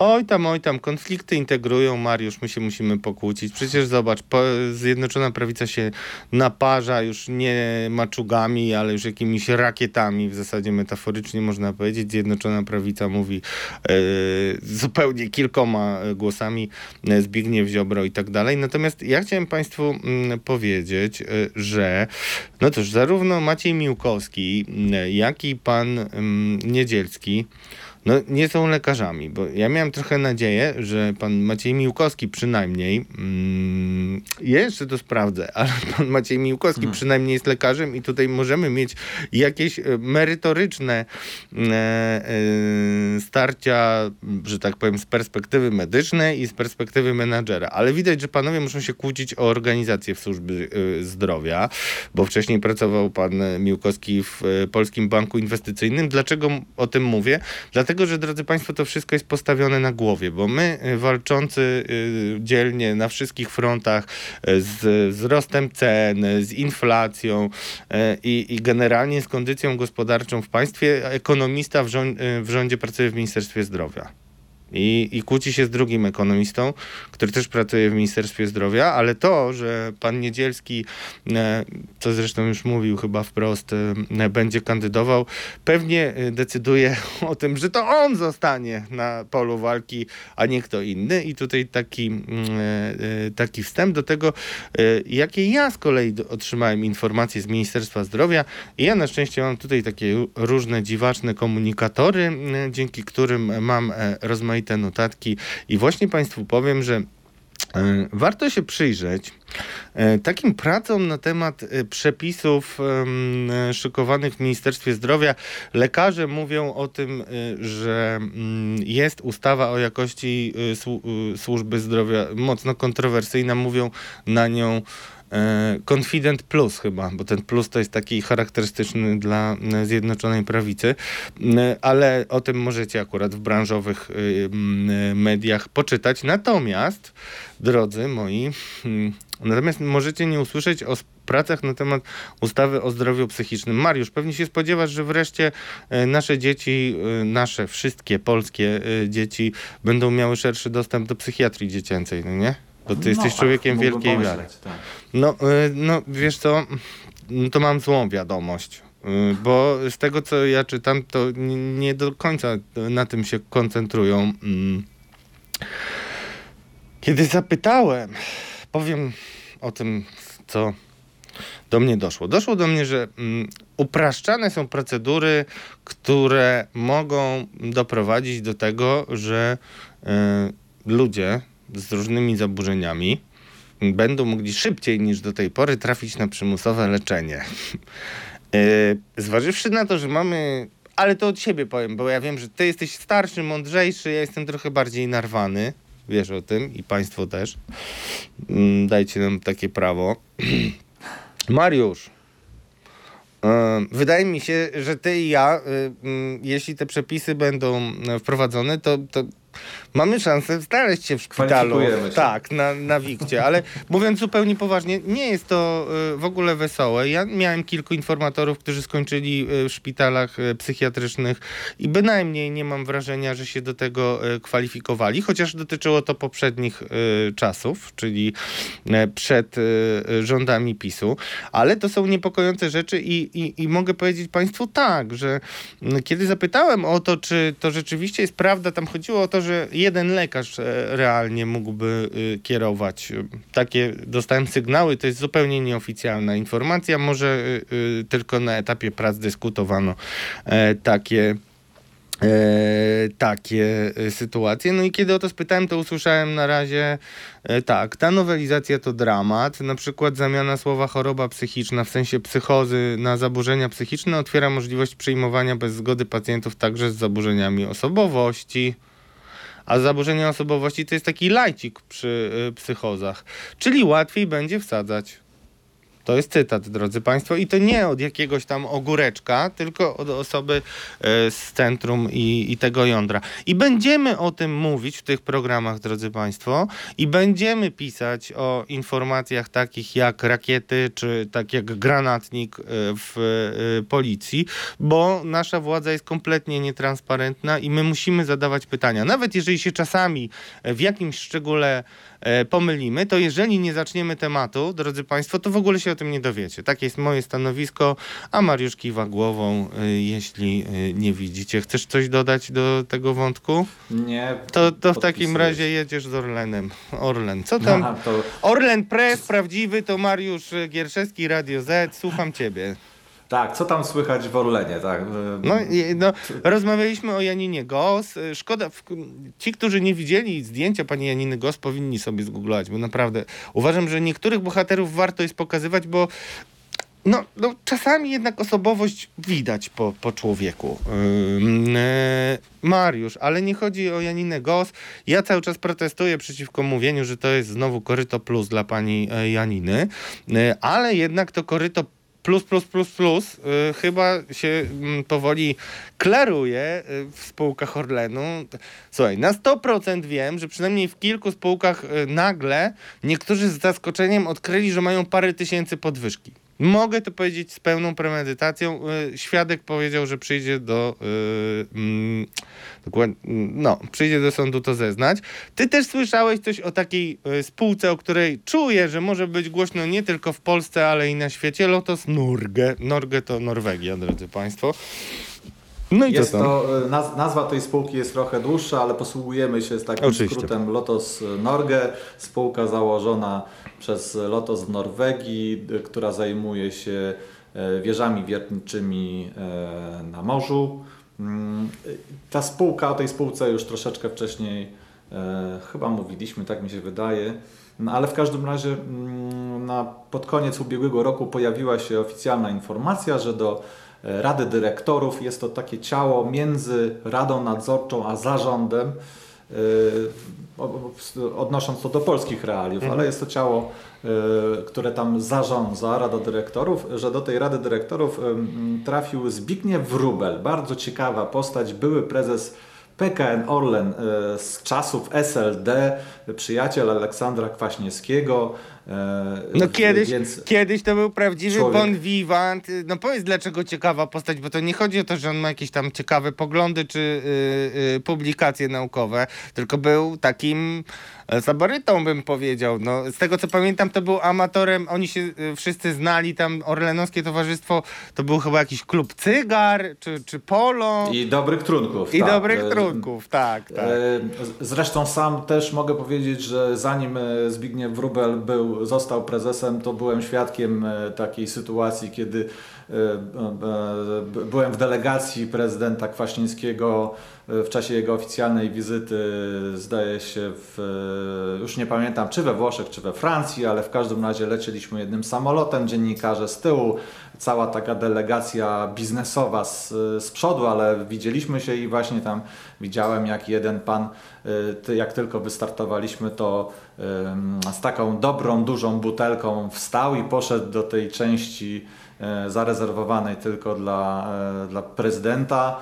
S2: Oj tam, oj tam, konflikty integrują, Mariusz, my się musimy pokłócić. Przecież zobacz, po, Zjednoczona Prawica się naparza już nie maczugami, ale już jakimiś rakietami, w zasadzie metaforycznie można powiedzieć. Zjednoczona Prawica mówi e, zupełnie kilkoma głosami, e, Zbigniew Ziobro i tak dalej. Natomiast ja chciałem Państwu mm, powiedzieć, e, że no cóż, zarówno Maciej Miłkowski, jak i pan mm, Niedzielski no, nie są lekarzami, bo ja miałem trochę nadzieję, że pan Maciej Miłkowski przynajmniej, mm, jeszcze to sprawdzę, <laughs> ale pan Maciej Miłkowski hmm. przynajmniej jest lekarzem i tutaj możemy mieć jakieś e, merytoryczne e, e, starcia, że tak powiem, z perspektywy medycznej i z perspektywy menadżera. Ale widać, że panowie muszą się kłócić o organizację w służby e, zdrowia, bo wcześniej pracował pan Miłkowski w e, Polskim Banku Inwestycyjnym. Dlaczego o tym mówię? Dlatego Dlatego, że drodzy Państwo, to wszystko jest postawione na głowie, bo my y, walczący y, dzielnie na wszystkich frontach y, z wzrostem cen, z inflacją i, i generalnie z kondycją gospodarczą w państwie, ekonomista w, rząd, w rządzie pracuje w Ministerstwie Zdrowia. I, I kłóci się z drugim ekonomistą, który też pracuje w Ministerstwie Zdrowia, ale to, że pan Niedzielski, e, co zresztą już mówił chyba wprost, e, będzie kandydował, pewnie e, decyduje <laughs> o tym, że to on zostanie na polu walki, a nie kto inny. I tutaj taki, mm, taki wstęp do tego, jakie ja z kolei otrzymałem informacje z Ministerstwa Zdrowia. I ja na szczęście mam tutaj takie różne dziwaczne komunikatory, dzięki którym mam rozmaite te notatki i właśnie Państwu powiem, że e, Warto się przyjrzeć e, takim pracom na temat e, przepisów szykowanych w Ministerstwie Zdrowia. Lekarze mówią o tym, że mm, jest ustawa o jakości służby zdrowia mocno kontrowersyjna. Mówią na nią Confident Plus chyba, bo ten plus to jest taki charakterystyczny dla e, Zjednoczonej Prawicy, e, ale o tym możecie akurat w branżowych mediach poczytać. Natomiast, drodzy moi, hmm, natomiast możecie nie usłyszeć o pracach na temat ustawy o zdrowiu psychicznym. Mariusz, pewnie się spodziewasz, że wreszcie nasze dzieci, nasze wszystkie polskie dzieci będą miały szerszy dostęp do psychiatrii dziecięcej, no nie? Bo ty no jesteś tak, człowiekiem wielkiej wiary. Tak. No, y, no, wiesz co, no to mam złą wiadomość. Y, bo z tego, co ja czytam, to nie do końca na tym się koncentrują. Mm. Kiedy zapytałem, powiem o tym, co do mnie doszło. Doszło do mnie, że mm, upraszczane są procedury, które mogą doprowadzić do tego, że y, ludzie z różnymi zaburzeniami będą mogli szybciej niż do tej pory trafić na przymusowe leczenie. E, <laughs> zważywszy na to, że mamy ale to od siebie powiem, bo ja wiem, że ty jesteś starszy, mądrzejszy, ja jestem trochę bardziej narwany. Wiesz o tym i państwo też. Mm, Dajcie nam takie prawo. <clears throat> Mariusz. e, Wydaje mi się, że ty i ja, y, mm, jeśli te przepisy będą e, wprowadzone, to, to mamy szansę znaleźć się w szpitalu. Tak, na, na Wikcie, ale mówiąc zupełnie poważnie, nie jest to y, w ogóle wesołe. Ja miałem kilku informatorów, którzy skończyli y, w szpitalach y, psychiatrycznych i bynajmniej nie mam wrażenia, że się do tego kwalifikowali, chociaż dotyczyło to poprzednich czasów, czyli przed rządami PiSu, ale to są niepokojące rzeczy i, i, i mogę powiedzieć Państwu tak, że kiedy zapytałem o to, czy to rzeczywiście jest prawda, tam chodziło o to, że jeden lekarz e, realnie mógłby y, kierować. Takie dostałem sygnały, to jest zupełnie nieoficjalna informacja, może y, y, tylko na etapie prac dyskutowano e, takie e, takie e, sytuacje. No i kiedy o to spytałem, to usłyszałem na razie e, tak, ta nowelizacja to dramat. Na przykład zamiana słowa choroba psychiczna w sensie psychozy na zaburzenia psychiczne otwiera możliwość przyjmowania bez zgody pacjentów także z zaburzeniami osobowości. A zaburzenia osobowości to jest taki lajcik przy y, psychozach. Czyli łatwiej będzie wsadzać. To jest cytat, drodzy Państwo, i to nie od jakiegoś tam ogóreczka, tylko od osoby e, z centrum i, i tego jądra. I będziemy o tym mówić w tych programach, drodzy Państwo, i będziemy pisać o informacjach takich jak rakiety, czy tak jak granatnik e, w e, policji, bo nasza władza jest kompletnie nietransparentna i my musimy zadawać pytania. Nawet jeżeli się czasami w jakimś szczególe pomylimy, to jeżeli nie zaczniemy tematu, drodzy Państwo, to w ogóle się o tym nie dowiecie. Takie jest moje stanowisko, a Mariusz kiwa głową, e, jeśli e, nie widzicie. Chcesz coś dodać do tego wątku?
S3: Nie.
S2: To, to w takim razie jedziesz z Orlenem. Orlen, co tam?
S3: Aha, to
S2: Orlen Press prawdziwy to Mariusz Gierszewski, Radio Z. Słucham ciebie.
S3: Tak, co tam słychać w Orlenie, tak?
S2: No, no, rozmawialiśmy o Janinie Gos. Szkoda, ci, którzy nie widzieli zdjęcia pani Janiny Gos, powinni sobie zgooglować, bo naprawdę uważam, że niektórych bohaterów warto jest pokazywać, bo no, no, czasami jednak osobowość widać po, po człowieku. E, Mariusz, ale nie chodzi o Janinę Gos. Ja cały czas protestuję przeciwko mówieniu, że to jest znowu koryto plus dla pani e, Janiny, E, ale jednak to koryto plus, plus, plus, plus y, chyba się mm, powoli klaruje y, w spółkach Orlenu. Słuchaj, na 100% wiem, że przynajmniej w kilku spółkach y, nagle niektórzy z zaskoczeniem odkryli, że mają parę tysięcy podwyżki. Mogę to powiedzieć z pełną premedytacją. Y, Świadek powiedział, że przyjdzie do. y, mm, dokładnie, no, przyjdzie do sądu to zeznać. Ty też słyszałeś coś o takiej y, spółce, o której czuję, że może być głośno nie tylko w Polsce, ale i na świecie. Lotos Norge. Norge to Norwegia, drodzy Państwo. No i
S3: Jest
S2: co tam?
S3: to, e, naz, nazwa tej spółki jest trochę dłuższa, ale posługujemy się z takim
S2: Oczywiście.
S3: skrótem Lotos Norge. Spółka założona przez Lotos w Norwegii, która zajmuje się e, wieżami wiertniczymi e, na morzu. Mm, Ta spółka, o tej spółce już troszeczkę wcześniej chyba mówiliśmy, tak mi się wydaje. No, ale w każdym razie mm, na, pod koniec ubiegłego roku pojawiła się oficjalna informacja, że do Rady Dyrektorów. Jest to takie ciało między Radą Nadzorczą a zarządem, e, odnosząc to do polskich realiów, ale jest to ciało, e, które tam zarządza, Rada Dyrektorów, że do tej Rady Dyrektorów em, trafił Zbigniew Wróbel, bardzo ciekawa postać, były prezes PKN Orlen e, z czasów SLD, przyjaciel Aleksandra Kwaśniewskiego. E,
S2: No kiedyś,
S3: Więc
S2: kiedyś to był prawdziwy
S3: Człowiek.
S2: bon vivant. No powiedz dlaczego ciekawa postać, bo to nie chodzi o to, że on ma jakieś tam ciekawe poglądy czy y, y, publikacje naukowe, tylko był takim saborytą bym powiedział. No, z tego co pamiętam to był amatorem, oni się y, wszyscy znali, tam Orlenowskie Towarzystwo to był chyba jakiś klub cygar czy, czy polo i,
S3: I dobrych trunków. tak.
S2: dobrych
S3: E,
S2: trunków, tak, tak.
S3: E, Zresztą sam też mogę powiedzieć, że zanim Zbigniew Wróbel był był, został prezesem, to byłem świadkiem takiej sytuacji, kiedy byłem w delegacji prezydenta Kwaśniewskiego w czasie jego oficjalnej wizyty, zdaje się, w, już nie pamiętam, czy we Włoszech, czy we Francji, ale w każdym razie lecieliśmy jednym samolotem, dziennikarze z tyłu, cała taka delegacja biznesowa z, z przodu, ale widzieliśmy się i właśnie tam widziałem, jak jeden pan, jak tylko wystartowaliśmy, to z taką dobrą, dużą butelką wstał i poszedł do tej części zarezerwowanej tylko dla, y, dla prezydenta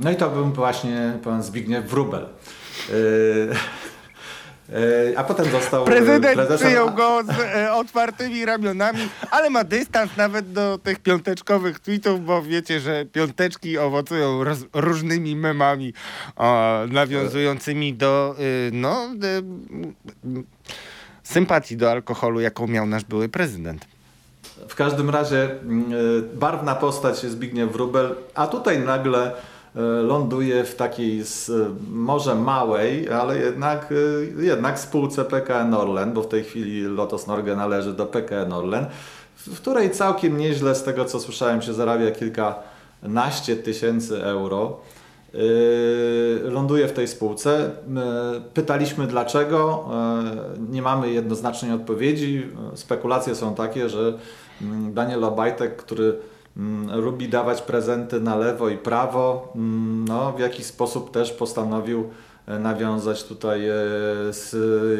S3: no i to był właśnie pan Zbigniew Wrubel. E, a potem został
S2: Prezydent prezesem. przyjął go z e, otwartymi ramionami, ale ma dystans nawet do tych piąteczkowych tweetów, bo wiecie, że piąteczki owocują roz, różnymi memami o, nawiązującymi do y, no, y, sympatii do alkoholu, jaką miał nasz były prezydent.
S3: W każdym razie mm, e, barwna postać Zbigniew Wróbel, a tutaj nagle e, ląduje w takiej może małej, ale jednak, e, jednak spółce PKN Orlen, bo w tej chwili Lotos Norge należy do PKN Orlen, w której całkiem nieźle z tego co słyszałem się zarabia kilkanaście tysięcy euro. Ląduje w tej spółce. Pytaliśmy dlaczego. Nie mamy jednoznacznej odpowiedzi. Spekulacje są takie, że Daniel Obajtek, który mm, lubi dawać prezenty na lewo i prawo, mm, no, w jakiś sposób też postanowił e, nawiązać tutaj e, z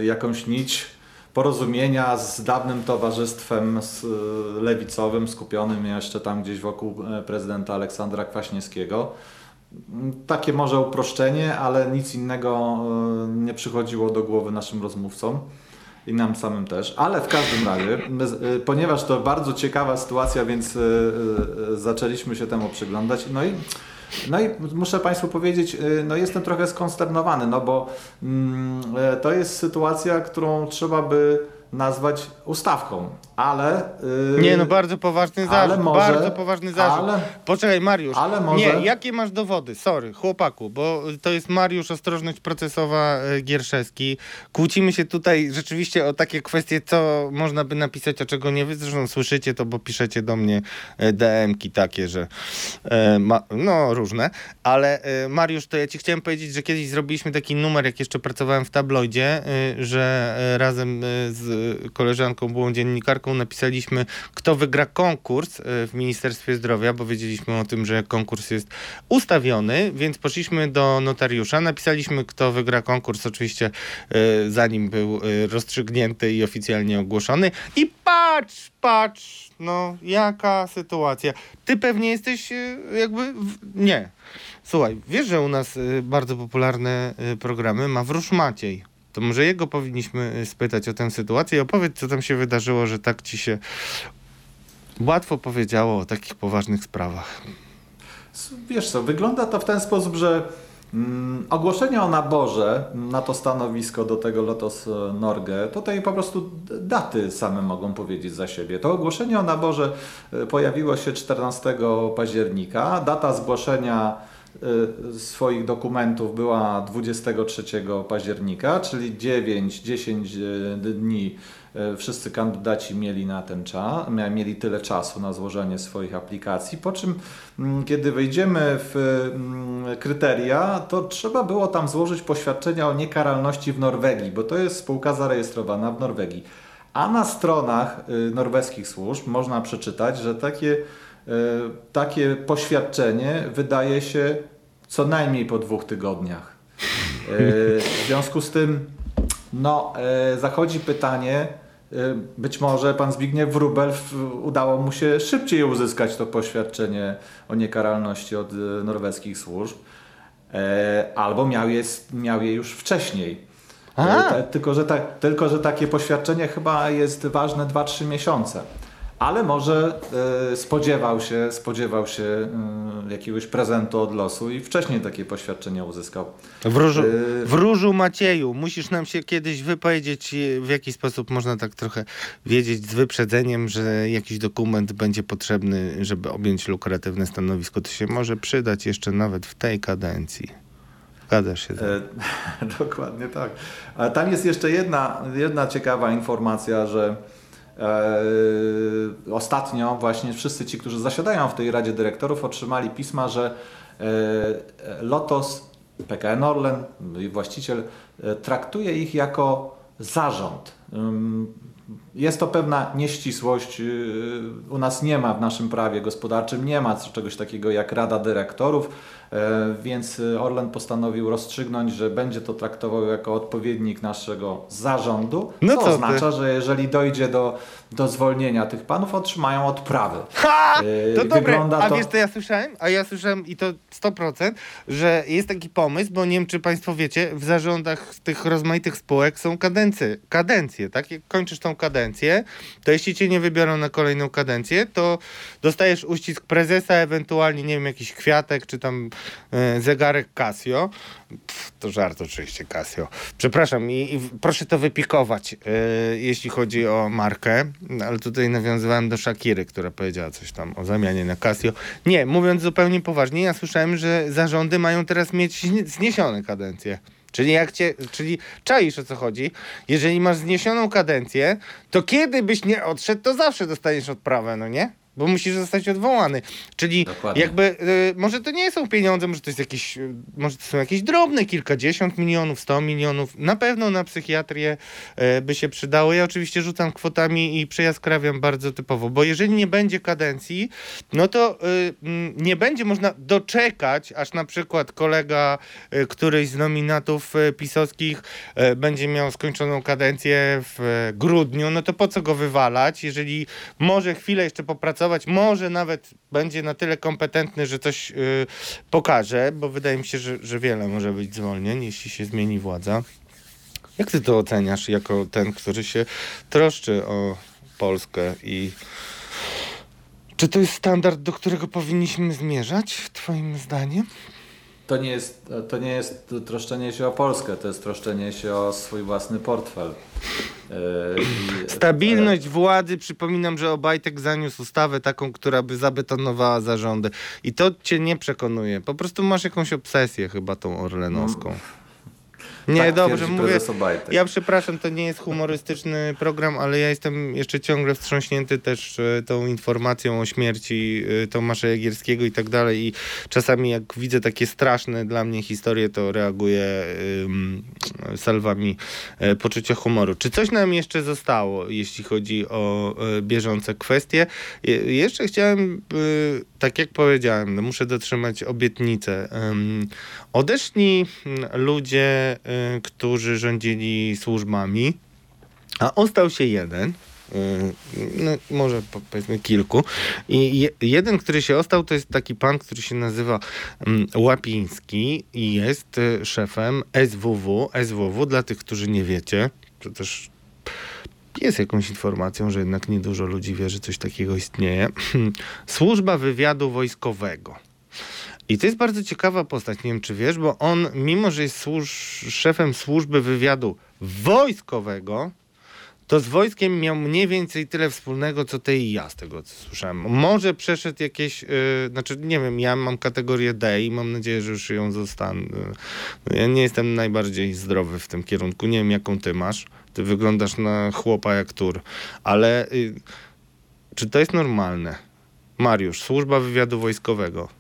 S3: jakąś nić porozumienia z dawnym towarzystwem e, lewicowym, skupionym jeszcze tam gdzieś wokół prezydenta Aleksandra Kwaśniewskiego. Takie może uproszczenie, ale nic innego nie przychodziło do głowy naszym rozmówcom i nam samym też, ale w każdym razie, my, y, ponieważ to bardzo ciekawa sytuacja, więc y, y, zaczęliśmy się temu przyglądać. No i, no i muszę Państwu powiedzieć, no jestem trochę skonsternowany, no bo mm, to jest sytuacja, którą trzeba by nazwać ustawką, ale...
S2: Yy, nie, no bardzo poważny zarzut, może, bardzo poważny zarzut. Ale, Poczekaj, Mariusz, ale może, nie, jakie masz dowody? Sorry, chłopaku, bo to jest Mariusz Ostrożność Procesowa e, Gierszewski. Kłócimy się tutaj rzeczywiście o takie kwestie, co można by napisać, a czego nie wy. Zresztą słyszycie to, bo piszecie do mnie e, DM-ki takie, że e, ma, no różne, ale e, Mariusz, to ja ci chciałem powiedzieć, że kiedyś zrobiliśmy taki numer, jak jeszcze pracowałem w tabloidzie, e, że razem z koleżanką, byłą dziennikarką, napisaliśmy, kto wygra konkurs e, w Ministerstwie Zdrowia, bo wiedzieliśmy o tym, że konkurs jest ustawiony, więc poszliśmy do notariusza, napisaliśmy, kto wygra konkurs, oczywiście e, zanim był rozstrzygnięty i oficjalnie ogłoszony. I patrz, patrz, no jaka sytuacja. Ty pewnie jesteś jakby. W... Nie. Słuchaj, wiesz, że u nas bardzo popularne programy ma Wróż Maciej. To może jego powinniśmy y, spytać o tę sytuację i opowiedz, co tam się wydarzyło, że tak ci się łatwo powiedziało o takich poważnych sprawach.
S3: Wiesz co, wygląda to w ten sposób, że mm, ogłoszenie o naborze na to stanowisko do tego Lotos e, Norge, tutaj po prostu daty same mogą powiedzieć za siebie. To ogłoszenie o naborze e, pojawiło się 14 października. Data zgłoszenia swoich dokumentów była 23 października, czyli 9-10 y, dni y, wszyscy kandydaci mieli na ten czas, mieli tyle czasu na złożenie swoich aplikacji, po czym mm, kiedy wejdziemy w mm, kryteria, to trzeba było tam złożyć poświadczenia o niekaralności w Norwegii, bo to jest spółka zarejestrowana w Norwegii. A na stronach norweskich służb można przeczytać, że takie takie poświadczenie wydaje się co najmniej po dwóch tygodniach. E, w związku z tym no, e, zachodzi pytanie, być może pan Zbigniew Wróbel udało mu się szybciej uzyskać to poświadczenie o niekaralności od norweskich służb, albo miał je, miał je już wcześniej. tylko, że ta, tylko, że takie poświadczenie chyba jest ważne 2-3 miesiące ale może y, spodziewał się, spodziewał się y, jakiegoś prezentu od losu i wcześniej takie poświadczenie uzyskał.
S2: Wróżu, y, wróżu Macieju, musisz nam się kiedyś wypowiedzieć, w jaki sposób można tak trochę wiedzieć z wyprzedzeniem, że jakiś dokument będzie potrzebny, żeby objąć lukratywne stanowisko. To się może przydać jeszcze nawet w tej kadencji.
S4: Zgadzasz się.
S3: E, <laughs> dokładnie tak. Ale tam jest jeszcze jedna, jedna ciekawa informacja, że e, ostatnio właśnie wszyscy ci, którzy zasiadają w tej Radzie Dyrektorów otrzymali pisma, że e, Lotos, PKN Orlen, właściciel, e, traktuje ich jako zarząd. Jest to pewna nieścisłość. Y, u nas nie ma w naszym prawie gospodarczym, nie ma czegoś takiego jak Rada Dyrektorów, e, więc Orlen postanowił rozstrzygnąć, że będzie to traktował jako odpowiednik naszego zarządu, no co oznacza, ty? że jeżeli dojdzie do, do zwolnienia tych panów, otrzymają odprawy.
S2: Ha! E, to dobre, a to... wiesz co ja słyszałem? A ja słyszałem i to 100%, że jest taki pomysł, bo nie wiem czy Państwo wiecie, w zarządach tych rozmaitych spółek są kadencje, kadencje tak? Jak kończysz tą kadencję, to jeśli cię nie wybiorą na kolejną kadencję, to dostajesz uścisk prezesa, ewentualnie, nie wiem, jakiś kwiatek, czy tam e, zegarek Casio. Pff, to żart oczywiście Casio. Przepraszam i, i proszę to wypikować, e, jeśli chodzi o markę, ale tutaj nawiązywałem do Shakiry, która powiedziała coś tam o zamianie na Casio. Nie, mówiąc zupełnie poważnie, ja słyszałem, że zarządy mają teraz mieć zniesione kadencje. Czyli jak cię, czyli czaisz o co chodzi. Jeżeli masz zniesioną kadencję, to kiedy byś nie odszedł, to zawsze dostaniesz odprawę, no nie? Bo musisz zostać odwołany. Czyli Dokładnie. jakby, y, może to nie są pieniądze, może to jest jakieś, y, może to są jakieś drobne, kilkadziesiąt milionów, sto milionów. Na pewno na psychiatrię y, by się przydało. Ja oczywiście rzucam kwotami i przejaskrawiam bardzo typowo, bo jeżeli nie będzie kadencji, no to y, mm, nie będzie można doczekać, aż na przykład kolega y, któryś z nominatów y, pisowskich będzie miał skończoną kadencję w grudniu, no to po co go wywalać, jeżeli może chwilę jeszcze popracować może nawet będzie na tyle kompetentny, że coś yy, pokaże, bo wydaje mi się, że, że wiele może być zwolnień, jeśli się zmieni władza. Jak ty to oceniasz jako ten, który się troszczy o Polskę i czy to jest standard, do którego powinniśmy zmierzać, twoim zdaniem?
S3: To nie, jest, to nie jest troszczenie się o Polskę, to jest troszczenie się o swój własny portfel.
S2: Yy, Stabilność władzy, przypominam, że Obajtek zaniósł ustawę taką, która by zabetonowała zarządy. I to cię nie przekonuje. Po prostu masz jakąś obsesję chyba tą orlenowską. Nie, tak dobrze, mówię. Ja przepraszam, to nie jest humorystyczny program, ale ja jestem jeszcze ciągle wstrząśnięty też e, tą informacją o śmierci e, Tomasza Jagierskiego i tak dalej. I czasami jak widzę takie straszne dla mnie historie, to reaguję um, salwami e, poczucia humoru. Czy coś nam jeszcze zostało, jeśli chodzi o bieżące kwestie? jeszcze chciałem, tak jak powiedziałem, muszę dotrzymać obietnicę. Odeszli ludzie Y, którzy rządzili służbami, a ostał się jeden, y, no, może powiedzmy kilku. I jeden, który się ostał, to jest taki pan, który się nazywa mm, Łapiński i jest y, szefem SWW. SWW, dla tych, którzy nie wiecie, to też jest jakąś informacją, że jednak niedużo ludzi wie, że coś takiego istnieje. <clears throat> Służba wywiadu wojskowego. I to jest bardzo ciekawa postać, nie wiem czy wiesz, bo on, mimo że jest służ szefem służby wywiadu wojskowego, to z wojskiem miał mniej więcej tyle wspólnego, co ty i ja, z tego co słyszałem. Może przeszedł jakieś, yy, znaczy nie wiem, ja mam kategorię D i mam nadzieję, że już ją zostanę. Yy, ja nie jestem najbardziej zdrowy w tym kierunku, nie wiem jaką ty masz. Ty wyglądasz na chłopa jak tur, ale yy, czy to jest normalne? Mariusz, służba wywiadu wojskowego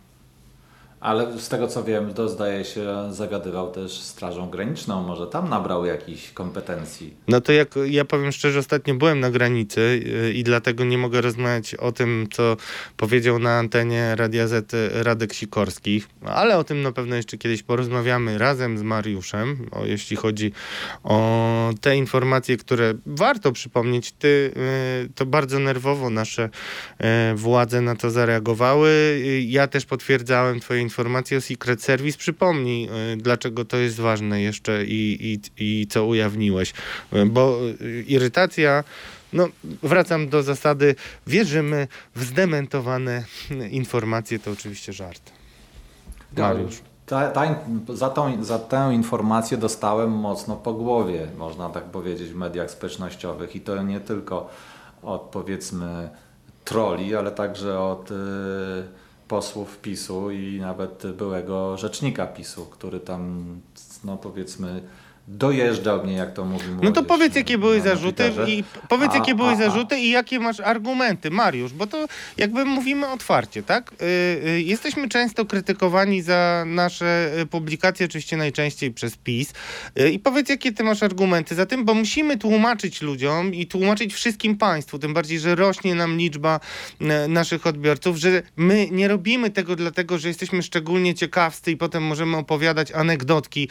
S3: ale z tego co wiem, to zdaje się zagadywał też Strażą Graniczną. Może tam nabrał jakichś kompetencji.
S2: No to jak ja powiem szczerze, ostatnio byłem na granicy y, i dlatego nie mogę rozmawiać o tym, co powiedział na antenie Radia Z Radek Sikorski, ale o tym na pewno jeszcze kiedyś porozmawiamy razem z Mariuszem, o, jeśli chodzi o te informacje, które warto przypomnieć. Ty, y, to bardzo nerwowo nasze y, władze na to zareagowały. Ja też potwierdzałem twoje informacje o Secret Service. Przypomnij, y, dlaczego to jest ważne jeszcze i, i, i co ujawniłeś. Y, bo y, irytacja no, wracam do zasady, wierzymy w zdementowane informacje, to oczywiście żart.
S3: Mariusz. Ta, ta, za, tą, za tę informację dostałem mocno po głowie, można tak powiedzieć, w mediach społecznościowych i to nie tylko od powiedzmy troli, ale także od posłów PiSu i nawet byłego rzecznika PiSu, który tam, no powiedzmy, dojeżdżał mnie, jak to mówi młodzież,
S2: No to powiedz, jakie były zarzuty i powiedz, a, jakie były a, zarzuty i jakie masz argumenty, Mariusz, bo to jakby mówimy otwarcie, tak? Y, y, jesteśmy często krytykowani za nasze y, publikacje, oczywiście najczęściej przez PiS. I powiedz, jakie ty masz argumenty za tym, bo musimy tłumaczyć ludziom i tłumaczyć wszystkim państwu, tym bardziej, że rośnie nam liczba naszych odbiorców, że my nie robimy tego dlatego, że jesteśmy szczególnie ciekawscy i potem możemy opowiadać anegdotki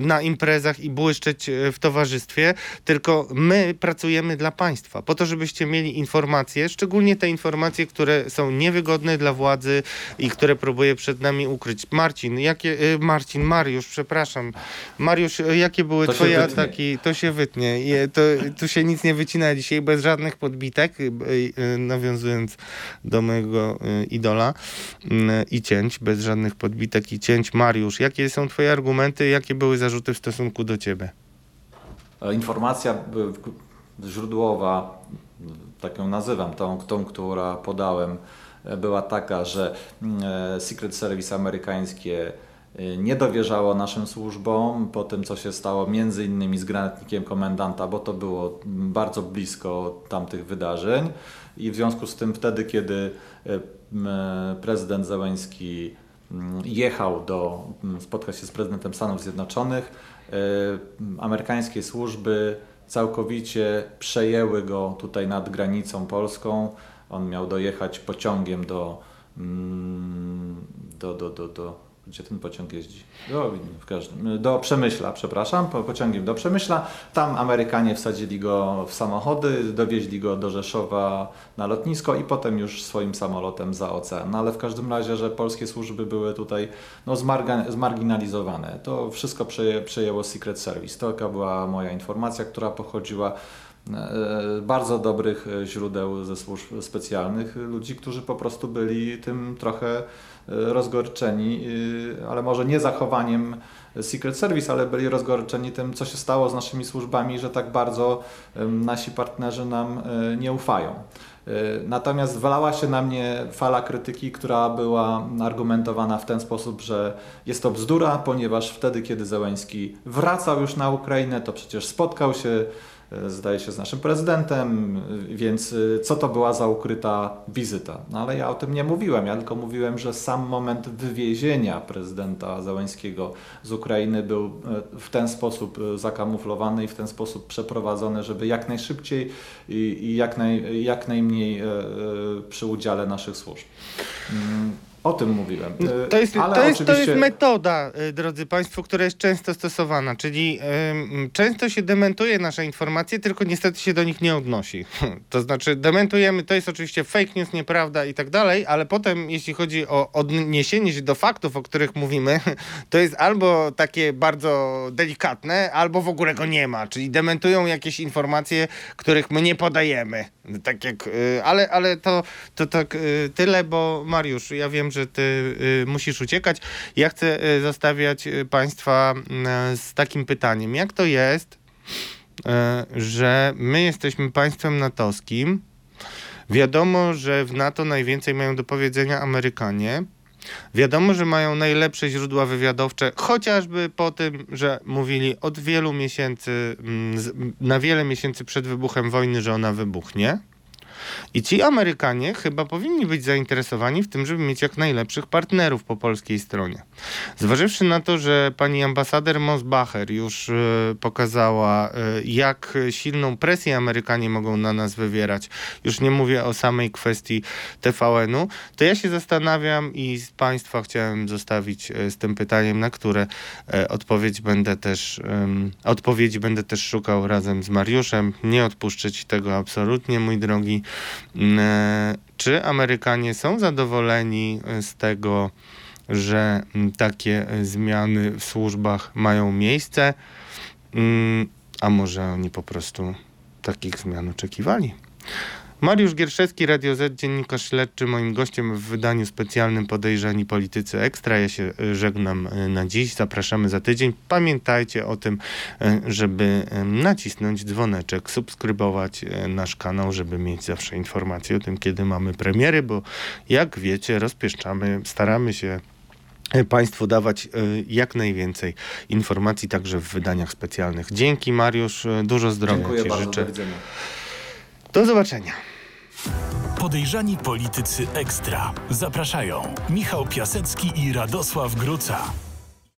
S2: na imprezach i błyszczeć e, w towarzystwie, tylko my pracujemy dla państwa, po to, żebyście mieli informacje, szczególnie te informacje, które są niewygodne dla władzy i które próbuje przed nami ukryć. Marcin, jakie, e, Marcin, Mariusz, przepraszam. Mariusz, e, jakie były to twoje ataki? To się wytnie. To, tu się nic nie wycina dzisiaj, bez żadnych podbitek, nawiązując do mojego idola i cięć, bez żadnych podbitek i cięć. Mariusz, jakie są twoje argumenty, jakie były zarzuty w stosunku do ciebie?
S3: E, informacja źródłowa, tak ją nazywam, tą, tą która podałem, e, była taka, że mm, e, Secret Service amerykańskie nie dowierzało naszym służbom po tym, co się stało między innymi z granatnikiem komendanta, bo to było bardzo blisko tamtych wydarzeń i w związku z tym wtedy, kiedy prezydent Zełenski jechał do spotkać się z prezydentem Stanów Zjednoczonych, amerykańskie służby całkowicie przejęły go tutaj nad granicą polską. On miał dojechać pociągiem do, mm, do, do, do, do gdzie ten pociąg jeździ? Do, w każdym, do Przemyśla, przepraszam, pociągiem do Przemyśla. Tam Amerykanie wsadzili go w samochody, dowieźli go do Rzeszowa na lotnisko i potem już swoim samolotem za ocean. No ale w każdym razie, że polskie służby były tutaj no, zmarginalizowane. To wszystko przeję, przejęło Secret Service. To taka była moja informacja, która pochodziła e, bardzo dobrych źródeł ze służb specjalnych, ludzi, którzy po prostu byli tym trochę E, rozgorczeni, e, ale może nie zachowaniem Secret Service, ale byli rozgorczeni tym, co się stało z naszymi służbami, że tak bardzo nasi partnerzy nam e, nie ufają. Natomiast wlała się na mnie fala krytyki, która była argumentowana w ten sposób, że jest to bzdura, ponieważ wtedy, kiedy Zełęński wracał już na Ukrainę, to przecież spotkał się E, zdaje się, z naszym prezydentem, więc e, co to była za ukryta wizyta? No ale ja o tym nie mówiłem, ja tylko mówiłem, że sam moment wywiezienia prezydenta Załęskiego z Ukrainy był e, w ten sposób zakamuflowany i w ten sposób przeprowadzony, żeby jak najszybciej i, jak, naj, jak najmniej przy udziale naszych służb. O tym mówiłem.
S2: No, to jest, to, jest, oczywiście... to jest metoda, y, drodzy Państwo, która jest często stosowana, czyli y, często się dementuje nasze informacje, tylko niestety się do nich nie odnosi. <laughs> To znaczy dementujemy, to jest oczywiście fake news, nieprawda i tak dalej, ale potem jeśli chodzi o odniesienie się do faktów, o których mówimy, <laughs> to jest albo takie bardzo delikatne, albo w ogóle go nie ma, czyli dementują jakieś informacje, których my nie podajemy. Tak jak, y, ale, ale to, to tak y, tyle, bo Mariusz, ja wiem, że ty y, musisz uciekać. Ja chcę zostawiać Państwa z takim pytaniem. Jak to jest, że my jesteśmy państwem natowskim? Wiadomo, że w NATO najwięcej mają do powiedzenia Amerykanie. Wiadomo, że mają najlepsze źródła wywiadowcze, chociażby po tym, że mówili od wielu miesięcy, mm, na wiele miesięcy przed wybuchem wojny, że ona wybuchnie. I ci Amerykanie chyba powinni być zainteresowani w tym, żeby mieć jak najlepszych partnerów po polskiej stronie. Zważywszy na to, że pani ambasader Mosbacher już y, pokazała, y, jak silną presję Amerykanie mogą na nas wywierać, już nie mówię o samej kwestii TVN-u, to ja się zastanawiam i z Państwa chciałem zostawić y, z tym pytaniem, na które odpowiedź będę też, odpowiedzi będę też szukał razem z Mariuszem. Nie odpuszczę Ci tego absolutnie, mój drogi. E, czy Amerykanie są zadowoleni e, z tego, że takie e, zmiany w służbach mają miejsce? Mm, a może oni po prostu takich zmian oczekiwali? Mariusz Gierszewski, Radio Z, dziennikarz śledczy, moim gościem w wydaniu specjalnym Podejrzani Politycy Ekstra. Ja się e, żegnam e, na dziś, zapraszamy za tydzień. Pamiętajcie o tym, e, żeby nacisnąć dzwoneczek, subskrybować nasz kanał, żeby mieć zawsze informacje o tym, kiedy mamy premiery, bo jak wiecie, rozpieszczamy, staramy się Państwu dawać jak najwięcej informacji także w wydaniach specjalnych. Dzięki Mariusz, dużo zdrowia
S3: Dziękuję
S2: Ci
S3: bardzo,
S2: życzę.
S3: Do,
S2: do zobaczenia.
S1: Podejrzani politycy ekstra. Zapraszają Michał Piasecki i Radosław Gruca.